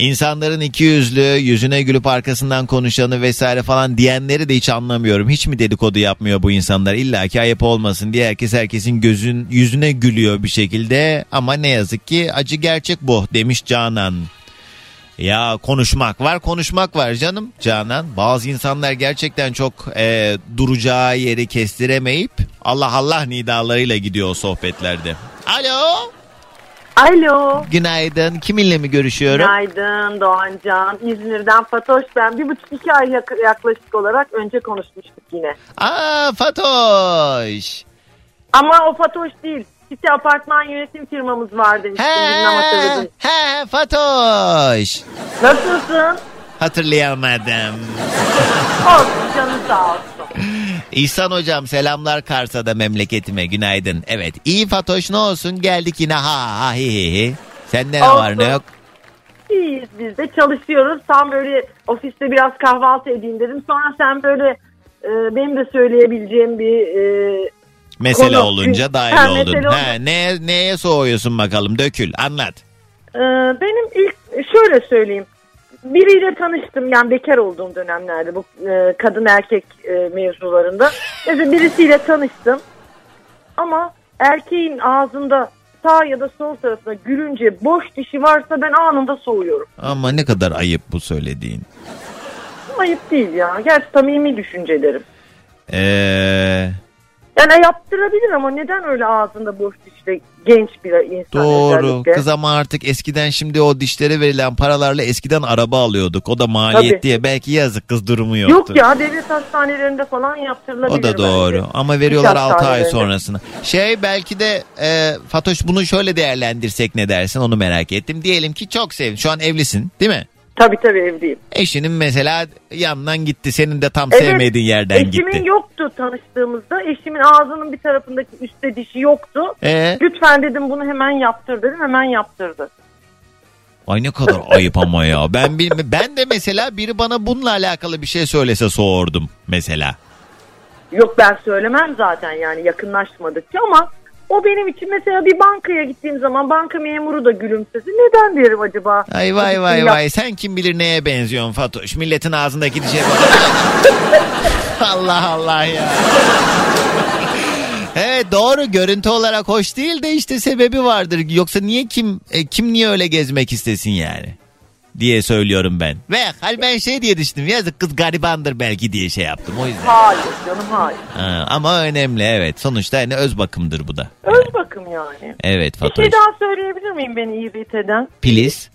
İnsanların iki yüzlü, yüzüne gülüp arkasından konuşanı vesaire falan diyenleri de hiç anlamıyorum. Hiç mi dedikodu yapmıyor bu insanlar? İlla ki ayıp olmasın diye herkes herkesin gözün yüzüne gülüyor bir şekilde. Ama ne yazık ki acı gerçek bu demiş Canan. Ya konuşmak var konuşmak var canım Canan. Bazı insanlar gerçekten çok e, duracağı yeri kestiremeyip Allah Allah nidalarıyla gidiyor o sohbetlerde. Alo. Alo. Günaydın. Kiminle mi görüşüyorum? Günaydın Doğancan. İzmir'den Fatoş ben. Bir buçuk iki ay yak- yaklaşık olarak önce konuşmuştuk yine. Aa Fatoş. Ama o Fatoş değil. City apartman yönetim firmamız var demiştim. Bilmem hatırladın. He, he Fatoş. Nasılsın? Hatırlayamadım. Olsun canın sağ olsun. İhsan hocam selamlar Karsa'da memleketime günaydın. Evet iyi Fatoş ne olsun geldik yine ha ha hi hi hi. Sen ne Olsun. var ne yok? İyiyiz biz de çalışıyoruz. Tam böyle ofiste biraz kahvaltı edeyim dedim. Sonra sen böyle e, benim de söyleyebileceğim bir e, Mesele Konu. olunca dahil Ha, oldun. olunca. He, neye, neye soğuyorsun bakalım dökül anlat. e, benim ilk şöyle söyleyeyim. Biriyle tanıştım yani bekar olduğum dönemlerde bu e, kadın erkek e, mevzularında. Mesela birisiyle tanıştım ama erkeğin ağzında sağ ya da sol tarafına gülünce boş dişi varsa ben anında soğuyorum. Ama ne kadar ayıp bu söylediğin. Ayıp değil ya. Gerçi samimi düşüncelerim. Eee... Yani yaptırabilir ama neden öyle ağzında boş dişle genç bir insan Doğru. özellikle? Kız ama artık eskiden şimdi o dişlere verilen paralarla eskiden araba alıyorduk. O da maliyet Tabii. diye. Belki yazık kız durumu yoktu. Yok ya devlet hastanelerinde falan yaptırılabilir. O da doğru. bence. Ama veriyorlar Diş 6 ay sonrasını. Şey belki de e, Fatoş bunu şöyle değerlendirsek ne dersin onu merak ettim. Diyelim ki çok sevdin. Şu an evlisin değil mi? Tabii tabii evliyim. Eşinin mesela yandan gitti. Senin de tam Evet, sevmediğin yerden Eşimin gitti. yoktu tanıştığımızda. Eşimin ağzının bir tarafındaki üstte dişi yoktu. Ee? Lütfen dedim bunu hemen yaptır dedim. Hemen yaptırdı. Ay ne kadar ayıp ama ya. Ben bilmi- ben de mesela biri bana bununla alakalı bir şey söylese soğurdum mesela. Yok ben söylemem zaten yani yakınlaşmadıkça ama o benim için mesela bir bankaya gittiğim zaman banka memuru da gülümsesi. Neden derim acaba? Ay vay vay Yap- vay sen kim bilir neye benziyorsun Fatoş. Milletin ağzındaki dişe. Allah Allah ya. Evet doğru görüntü olarak hoş değil de işte sebebi vardır. Yoksa niye kim e, kim niye öyle gezmek istesin yani? Diye söylüyorum ben. Ve hal ben şey diye düşündüm. Yazık kız garibandır belki diye şey yaptım o yüzden. Hayır canım hayır. Ha, ama önemli evet. Sonuçta hani öz bakımdır bu da. Öz bakım yani. Evet Bir Fatoş. şey daha söyleyebilir miyim beni irrit eden? Please.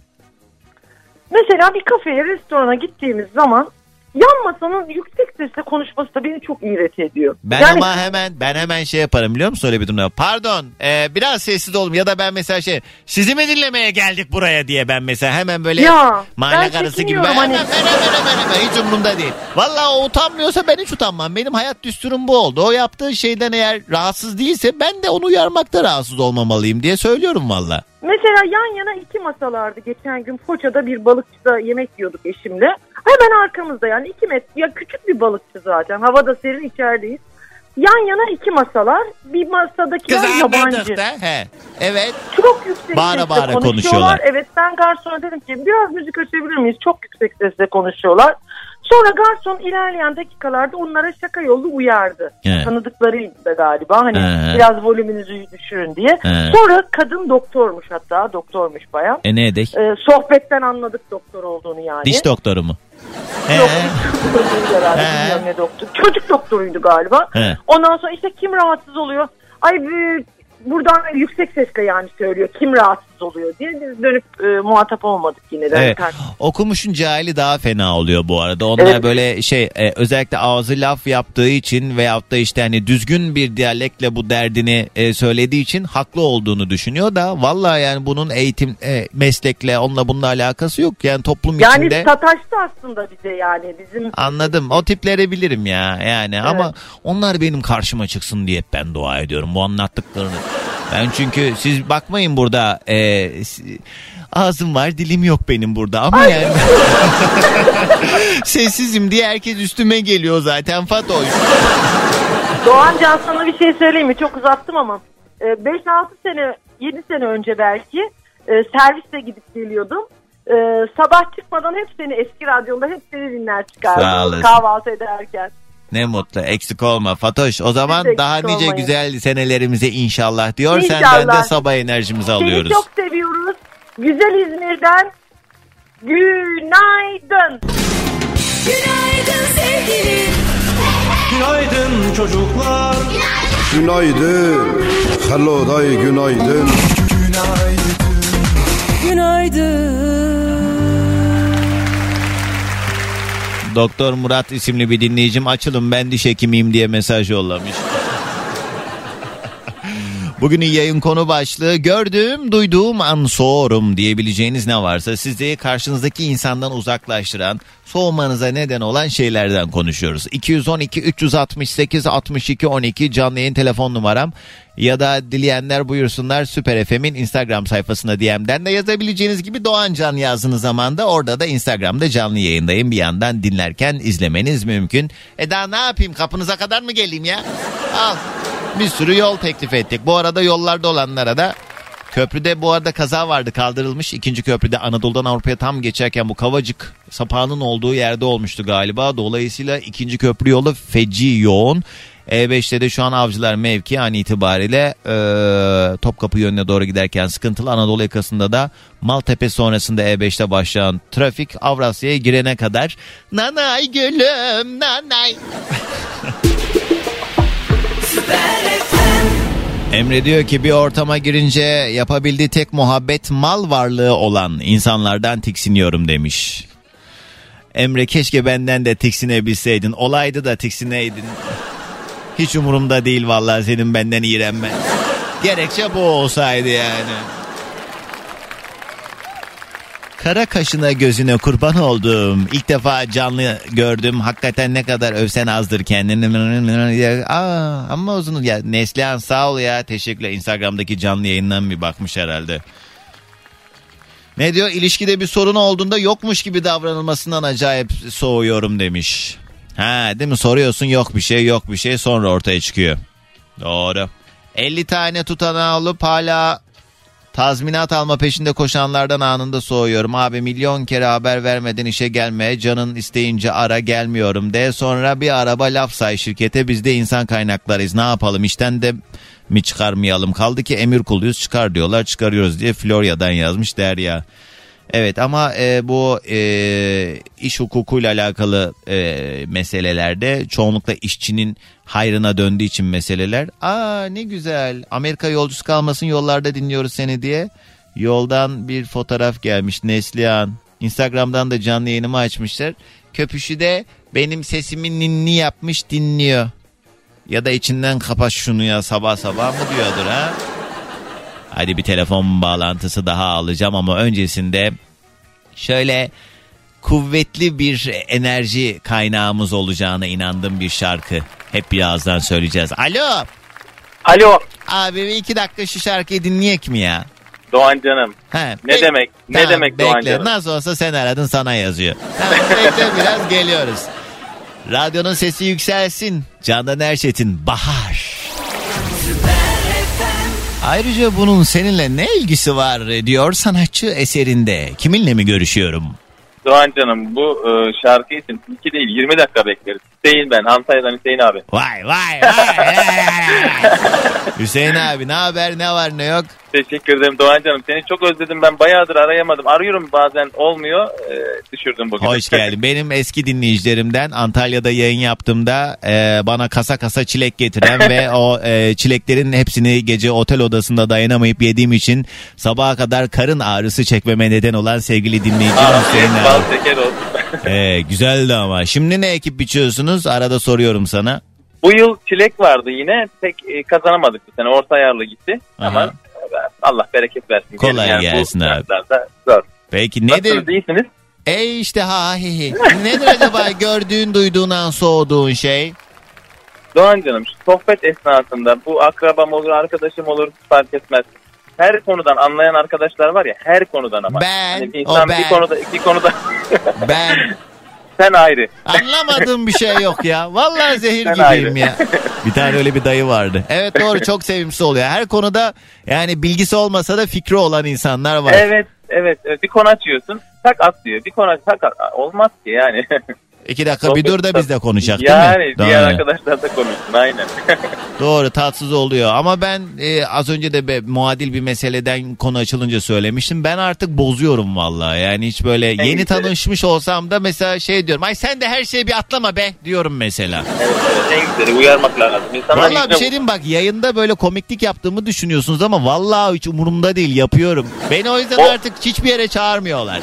Mesela bir kafeye, restorana gittiğimiz zaman yan masanın yüksek sesle konuşması da beni çok iğret ediyor. Ben yani, ama hemen ben hemen şey yaparım biliyor musun öyle bir durumda. Pardon e, biraz sessiz olun ya da ben mesela şey sizi mi dinlemeye geldik buraya diye ben mesela hemen böyle Ya, mahalle karısı gibi ben hani. hemen, hemen, hemen, hemen, hiç umurumda değil. Valla o utanmıyorsa ben hiç utanmam. Benim hayat düsturum bu oldu. O yaptığı şeyden eğer rahatsız değilse ben de onu uyarmakta rahatsız olmamalıyım diye söylüyorum valla. Mesela yan yana iki masalardı geçen gün Foça'da bir balıkçıda yemek yiyorduk eşimle. Hemen arkamızda yani iki metre ya küçük bir balıkçı zaten havada serin içerideyiz. Yan yana iki masalar bir masadakiler yabancı. da. He. Evet. Çok yüksek Bağıra sesle bağıra konuşuyorlar. konuşuyorlar. Evet ben garsona dedim ki biraz müzik açabilir miyiz? Çok yüksek sesle konuşuyorlar. Sonra garson ilerleyen dakikalarda onlara şaka yolu uyardı. He. Tanıdıklarıydı da galiba hani He. biraz volümünüzü düşürün diye. He. Sonra kadın doktormuş hatta doktormuş bayan. E ne edek? Ee, sohbetten anladık doktor olduğunu yani. Diş doktoru mu? Yok, diş doktoruydu herhalde, He. bilmiyorum ne doktor. Çocuk doktoruydu galiba. He. Ondan sonra işte kim rahatsız oluyor? Ay bir- buradan yüksek sesle yani söylüyor. Kim rahatsız oluyor diye biz dönüp e, muhatap olmadık yine de. Evet. Yani Okumuşun cahili daha fena oluyor bu arada. Onlar Evet. böyle şey e, özellikle ağzı laf yaptığı için veyahut da işte hani düzgün bir diyalektle bu derdini e, söylediği için haklı olduğunu düşünüyor da vallahi yani bunun eğitim e, meslekle onunla bununla alakası yok. Yani toplum Yani içinde sataştı aslında bize yani bizim anladım. O tipleri bilirim ya yani ama onlar benim karşıma çıksın diye ben dua ediyorum bu anlattıklarını. Ben çünkü siz bakmayın burada e, ağzım var dilim yok benim burada ama yani sessizim diye herkes üstüme geliyor zaten Fatoş. Doğan Can sana bir şey söyleyeyim mi? Çok uzattım ama. Ee, 5-6 sene, 7 sene önce belki e, serviste gidip geliyordum. Ee, sabah çıkmadan hep seni eski radyonda hep seni dinler çıkardım kahvaltı ederken. Ne mutlu eksik olma Fatoş. O zaman Siz daha nice olmayın. güzel senelerimize inşallah diyor. Senden İnşallah. de sabah enerjimizi alıyoruz. Seni çok seviyoruz. Güzel İzmir'den günaydın. Günaydın sevgilim. Günaydın çocuklar Günaydın. Hello day günaydın. Doktor Murat isimli bir dinleyicim açılın ben diş hekimiyim diye mesaj yollamış. Bugünün yayın konu başlığı gördüğüm duyduğum an soğurum diyebileceğiniz ne varsa sizi karşınızdaki insandan uzaklaştıran soğumanıza neden olan şeylerden konuşuyoruz. 212 368 62 12 canlı yayın telefon numaram ya da dileyenler buyursunlar Süper FM'in Instagram sayfasına DM'den de yazabileceğiniz gibi Doğan Can yazdığınız zaman da orada da Instagram'da canlı yayındayım. Bir yandan dinlerken izlemeniz mümkün. E daha ne yapayım kapınıza kadar mı geleyim ya? Al bir sürü yol teklif ettik. Bu arada yollarda olanlara da Köprüde bu arada kaza vardı kaldırılmış. İkinci köprüde Anadolu'dan Avrupa'ya tam geçerken bu Kavacık sapağının olduğu yerde olmuştu galiba. Dolayısıyla ikinci köprü yolu feci yoğun. E5'te de şu an avcılar mevki an itibariyle e, Topkapı yönüne doğru giderken sıkıntılı. Anadolu yakasında da Maltepe sonrasında E5'te başlayan trafik Avrasya'ya girene kadar. Nanay gülüm nanay. Emre diyor ki bir ortama girince yapabildiği tek muhabbet mal varlığı olan insanlardan tiksiniyorum demiş. Emre keşke benden de tiksinebilseydin. Olaydı da tiksineydin. Hiç umurumda değil vallahi senin benden iğrenmen. Gerekçe bu olsaydı yani. Kara kaşına gözüne kurban oldum. İlk defa canlı gördüm. Hakikaten ne kadar övsen azdır kendini. Aa, ama uzun ya. Neslihan sağ ol ya. Teşekkürler. Instagram'daki canlı yayından bir bakmış herhalde. Ne diyor? İlişkide bir sorun olduğunda yokmuş gibi davranılmasından acayip soğuyorum demiş. Ha değil mi? Soruyorsun yok bir şey yok bir şey sonra ortaya çıkıyor. Doğru. 50 tane tutanağı olup hala Tazminat alma peşinde koşanlardan anında soğuyorum. Abi milyon kere haber vermeden işe gelme. Canın isteyince ara gelmiyorum de. Sonra bir araba laf say şirkete. Biz de insan kaynaklarıyız. Ne yapalım işten de mi çıkarmayalım? Kaldı ki emir kuluyuz çıkar diyorlar çıkarıyoruz diye Florya'dan yazmış Derya. Evet ama e, bu e, iş hukukuyla alakalı e, meselelerde çoğunlukla işçinin hayrına döndüğü için meseleler. Aa ne güzel Amerika yolcusu kalmasın yollarda dinliyoruz seni diye. Yoldan bir fotoğraf gelmiş Neslihan. Instagram'dan da canlı yayınımı açmışlar. Köpüşü de benim sesimin ninni yapmış dinliyor. Ya da içinden kapat şunu ya sabah sabah mı diyordur ha? Hadi bir telefon bağlantısı daha alacağım ama öncesinde şöyle kuvvetli bir enerji kaynağımız olacağına inandığım bir şarkı. Hep birazdan söyleyeceğiz. Alo. Alo Abi bir iki dakika şu şarkıyı dinleyek mi ya? Doğan canım. He, Ne bek- demek? Ne Tamam, demek Doğan bekle. canım? Nasıl olsa sen aradın sana yazıyor. Tamam, bekle biraz geliyoruz. Radyonun sesi yükselsin. Candan Erçetin Bahar. Ayrıca bunun seninle ne ilgisi var diyor sanatçı eserinde. Kiminle mi görüşüyorum? Doğan canım bu e, şarkı için 2 değil 20 dakika bekleriz. Hüseyin ben Antalya'dan Hüseyin abi. Vay vay vay. Hüseyin abi ne haber ne var ne yok? Teşekkür ederim Doğan canım. Seni çok özledim ben bayağıdır arayamadım. Arıyorum bazen olmuyor. E, düşürdüm bugün. Hoş geldin. Benim eski dinleyicilerimden Antalya'da yayın yaptığımda e, bana kasa kasa çilek getiren ve o e, çileklerin hepsini gece otel odasında dayanamayıp yediğim için sabaha kadar karın ağrısı çekmeme neden olan sevgili dinleyicim Hüseyin Bal abi. şeker olsun. E, güzeldi ama. Şimdi ne ekip biçiyorsunuz? Arada soruyorum sana. bu yıl çilek vardı yine. Pek e, kazanamadık bu sene. Orta ayarlı gitti. Ama Aha. e, Allah bereket versin. Kolay Yani bu gelsin abi. şartlarda Zor. Peki Nasılsınız nedir? iyisiniz? E işte ha hi hi. Nedir acaba gördüğün duyduğun an soğuduğun şey? Doğan canım sohbet esnasında bu akrabam olur arkadaşım olur fark etmez. Her konudan anlayan arkadaşlar var ya her konudan ama. Ben, Hani bir insan o ben. bir konuda iki konuda Ben sen ayrı. Anlamadığım bir şey yok ya. Vallahi zehir Sen gibiyim ayrı. ya. Bir tane öyle bir dayı vardı. Evet doğru çok sevimsiz oluyor. Her konuda yani bilgisi olmasa da fikri olan insanlar var. Evet evet evet. bir konu açıyorsun tak at diyor. Bir konu aç tak at. Olmaz ki yani. İki dakika bir dur da biz de konuşak yani değil mi? diğer Doğru. arkadaşlar da konuşsun aynen. Doğru tatsız oluyor ama ben e, az önce de be, muadil bir meseleden konu açılınca söylemiştim. Ben artık bozuyorum vallahi yani hiç böyle yeni güzeli. tanışmış olsam da mesela şey diyorum. Ay sen de her şeyi bir atlama be diyorum mesela. evet, evet, en güzeli uyarmak lazım. İnsanlar Vallahi bir şey diyeyim bak yayında böyle komiklik yaptığımı düşünüyorsunuz ama vallahi hiç umurumda değil yapıyorum. Beni o yüzden O- artık hiçbir yere çağırmıyorlar.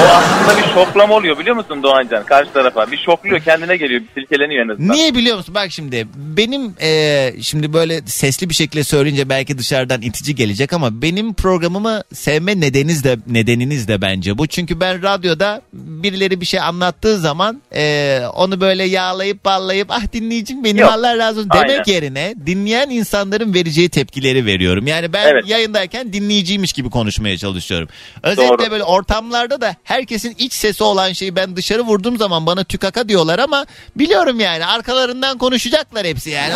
O aslında bir şoklama oluyor biliyor musun Doğancan karşı tarafa? Bir şokluyor kendine geliyor bir silkeleniyor en azından. Niye biliyor musun? Bak şimdi benim e, şimdi böyle sesli bir şekilde söyleyince belki dışarıdan itici gelecek ama benim programımı sevme nedeniniz de nedeniniz de bence bu. Çünkü ben radyoda birileri bir şey anlattığı zaman e, onu böyle yağlayıp ballayıp ah dinleyicim benim Yok. Allah razı olsun demek Aynen. yerine dinleyen insanların vereceği tepkileri veriyorum. Yani ben Evet. yayındayken dinleyiciymiş gibi konuşmaya çalışıyorum. Özellikle Doğru. böyle ortamlarda da herkesin iç sesi olan şeyi ben dışarı vurduğum zaman bana tükaka diyorlar ama biliyorum yani arkalarından konuşacaklar hepsi yani.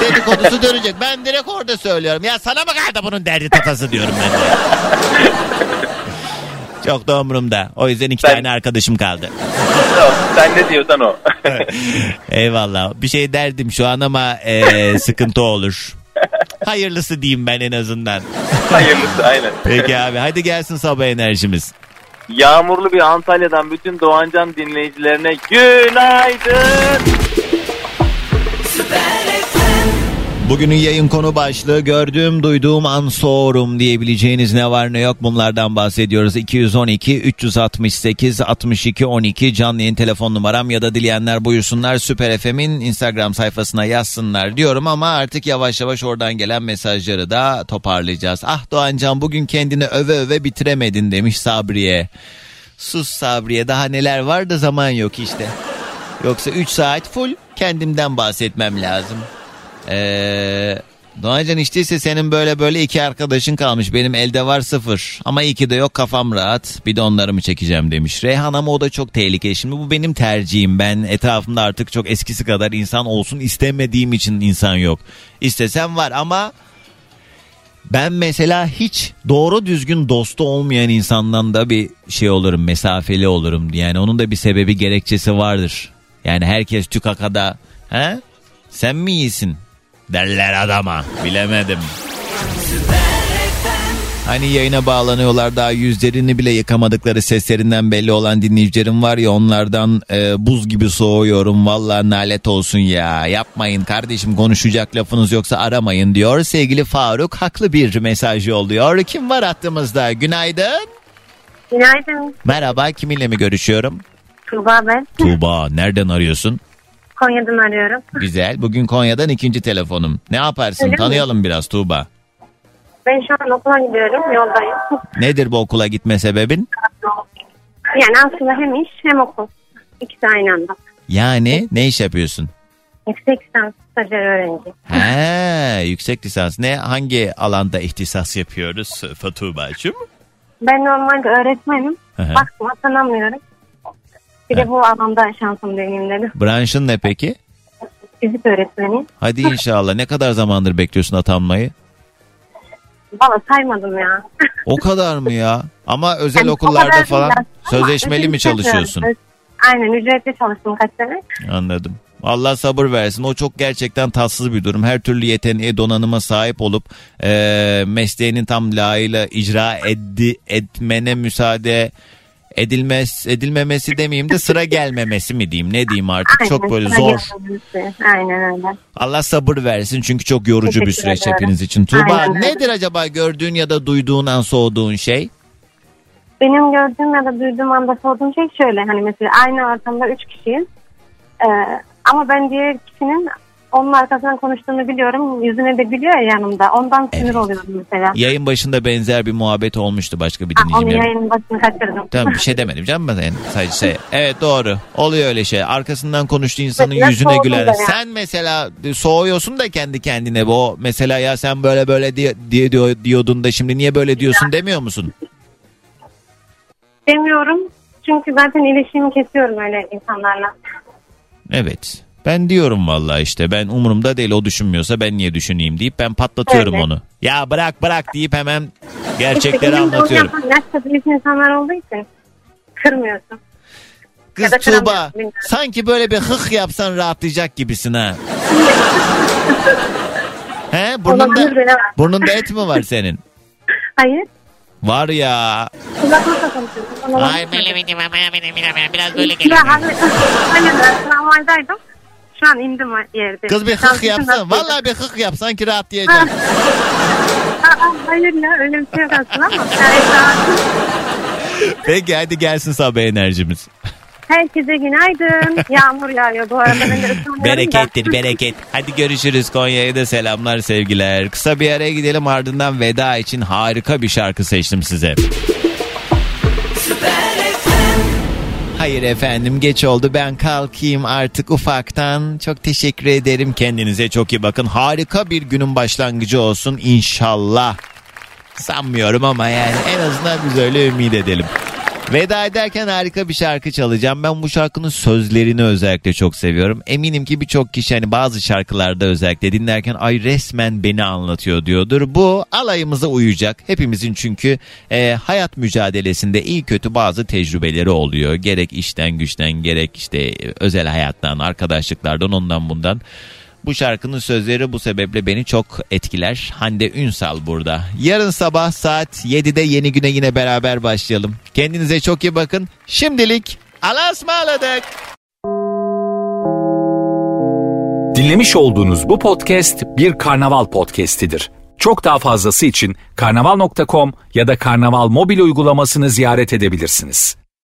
Dedikodusu dönecek. Ben direkt orada söylüyorum. Ya sana mı kaldı bunun derdi tatası diyorum ben de. Çok da umurumda. O yüzden iki Ben- tane arkadaşım kaldı. Sen ne diyorsan o. Eyvallah. Bir şey derdim şu an ama eee, sıkıntı olur. Hayırlısı diyeyim ben en azından. Hayırlısı aynen. Peki abi hadi gelsin sabah enerjimiz. Yağmurlu bir Antalya'dan bütün Doğancan dinleyicilerine günaydın. Bugünün yayın konu başlığı gördüğüm duyduğum an soğurum diyebileceğiniz ne var ne yok bunlardan bahsediyoruz. 212 368 62 12 canlı yayın telefon numaram ya da dileyenler buyursunlar Süper FM'in Instagram sayfasına yazsınlar diyorum ama artık yavaş yavaş oradan gelen mesajları da toparlayacağız. Ah Doğancan bugün kendini öve öve bitiremedin demiş Sabriye. Sus Sabriye daha neler var da zaman yok işte. Yoksa 3 saat full kendimden bahsetmem lazım. Ee, Doğancan içtiyse senin böyle böyle iki arkadaşın kalmış. Benim elde var sıfır. Ama iki de yok kafam rahat. Bir de onları mı çekeceğim demiş. Reyhan ama o da çok tehlikeli. Şimdi bu benim tercihim. Ben etrafımda artık çok eskisi kadar insan olsun istemediğim için insan yok. İstesem var ama Ben mesela hiç doğru düzgün dostu olmayan insandan da bir şey olurum, mesafeli olurum. Yani onun da bir sebebi gerekçesi vardır. Yani herkes tükakada, he? Sen mi iyisin? Derler adama. Bilemedim. Hani yayına bağlanıyorlar daha yüzlerini bile yıkamadıkları seslerinden belli olan dinleyicilerim var ya onlardan e, buz gibi soğuyorum vallahi nalet olsun ya yapmayın kardeşim konuşacak lafınız yoksa aramayın diyor sevgili Faruk haklı bir mesaj yolluyor kim var hattımızda günaydın Günaydın. merhaba kiminle mi görüşüyorum Tuğba ben. Tuğba nereden arıyorsun Konya'dan arıyorum. güzel bugün Konya'dan ikinci telefonum ne yaparsın Öyle mi? tanıyalım biraz Tuğba Ben şu an okula gidiyorum. Yoldayım. nedir bu okula gitme sebebin Yani aslında hem iş hem okul. İkisi aynı anda. yani ne iş yapıyorsun Yüksek lisans stajyer öğrenci. He, yüksek lisans ne hangi alanda ihtisas yapıyoruz Fatuba'cığım? Ben normalde öğretmenim. Hı hı. Baktım atanamıyorum. Bir de bu alanda şansım deneyim dedim. Branşın ne peki? Fizik öğretmeniyim. Hadi inşallah ne kadar zamandır bekliyorsun atanmayı? Valla saymadım ya. O kadar mı ya? Ama özel Yani okullarda falan ama sözleşmeli mi çalışıyorsun? çalışıyorum. Aynen ücretli çalıştım kaç sene. Anladım. Allah sabır versin. O çok gerçekten tatsız bir durum. Her türlü yeteneğe, donanıma sahip olup e, mesleğinin tam layığıyla icra eddi, etmene müsaade edilmez edilmemesi demeyeyim de sıra gelmemesi mi diyeyim ne diyeyim artık çok Aynen, böyle sıra zor. Aynen öyle. Allah sabır versin çünkü çok yorucu bir Teşekkür süreç ederim. hepiniz için. Tuğba Aynen nedir acaba gördüğün ya da duyduğun an soğuduğun şey? Benim gördüğüm ya da duyduğum anda sorduğum şey şöyle. Hani mesela aynı ortamda üç kişiyiz. Ee, ama ben diğer kişinin onun arkasından konuştuğunu biliyorum. Yüzüne de biliyor ya yanımda. Ondan sinir oluyorum mesela. Yayın başında benzer bir muhabbet olmuştu başka bir dinleyicimle. yayının başını kaçırdım. Tamam bir şey demedim canım ben yani sadece şey. Evet doğru oluyor öyle şey. Arkasından konuştuğu insanın Mesela yüzüne güler. yani. Sen mesela soğuyorsun da kendi kendine bu. O mesela ya sen böyle böyle diye, diye diyor- diyordun da şimdi niye böyle diyorsun demiyor musun? Demiyorum. Çünkü zaten ilişkimi kesiyorum öyle insanlarla. Evet. Ben diyorum vallahi işte ben umurumda değil o düşünmüyorsa ben niye düşüneyim deyip ben patlatıyorum Evet. onu. Ya bırak bırak deyip hemen gerçekleri İşte anlatıyorum. Yaşta büyük insanlar olduğu için kırmıyorsun. Kız Tuğba sanki böyle bir hık yapsan rahatlayacak gibisin ha. He burnunda, burnunda et mi var senin? Hayır. Var ya. Ay biraz böyle Ya hayır. Hayır tramvaydaydım. Şu an indim yerde. Kız bir hık yapsın. Vallahi bir hık yap sanki rahatlayacaksın. Aa, Hayır ya öyle bir şey yok aslında ama. Peki hadi gelsin sabah enerjimiz. Herkese günaydın. Yağmur yağıyor bu arada. Ben ıslanıyorum da. Berekettir bereket. Hadi görüşürüz Konya'ya da selamlar sevgiler. Kısa bir araya gidelim ardından veda için harika bir şarkı seçtim size. Hayır efendim geç oldu ben kalkayım artık ufaktan. Çok teşekkür ederim kendinize çok iyi bakın. Harika bir günün başlangıcı olsun inşallah. Sanmıyorum ama yani en azından biz öyle ümit edelim. Veda ederken harika bir şarkı çalacağım. Ben bu şarkının sözlerini özellikle çok seviyorum. Eminim ki birçok kişi hani bazı şarkılarda özellikle dinlerken ay resmen beni anlatıyor diyordur. Bu alayımıza uyacak. Hepimizin çünkü e, hayat mücadelesinde iyi kötü bazı tecrübeleri oluyor. Gerek işten güçten gerek işte e, özel hayattan, arkadaşlıklardan ondan bundan. Bu şarkının sözleri bu sebeple beni çok etkiler. Hande Ünsal burada. Yarın sabah saat 7'de yeni güne yine beraber başlayalım. Kendinize çok iyi bakın. Şimdilik Allah'a ısmarladık. Dinlemiş olduğunuz bu podcast bir karnaval podcastidir. Çok daha fazlası için karnaval.com ya da karnaval mobil uygulamasını ziyaret edebilirsiniz.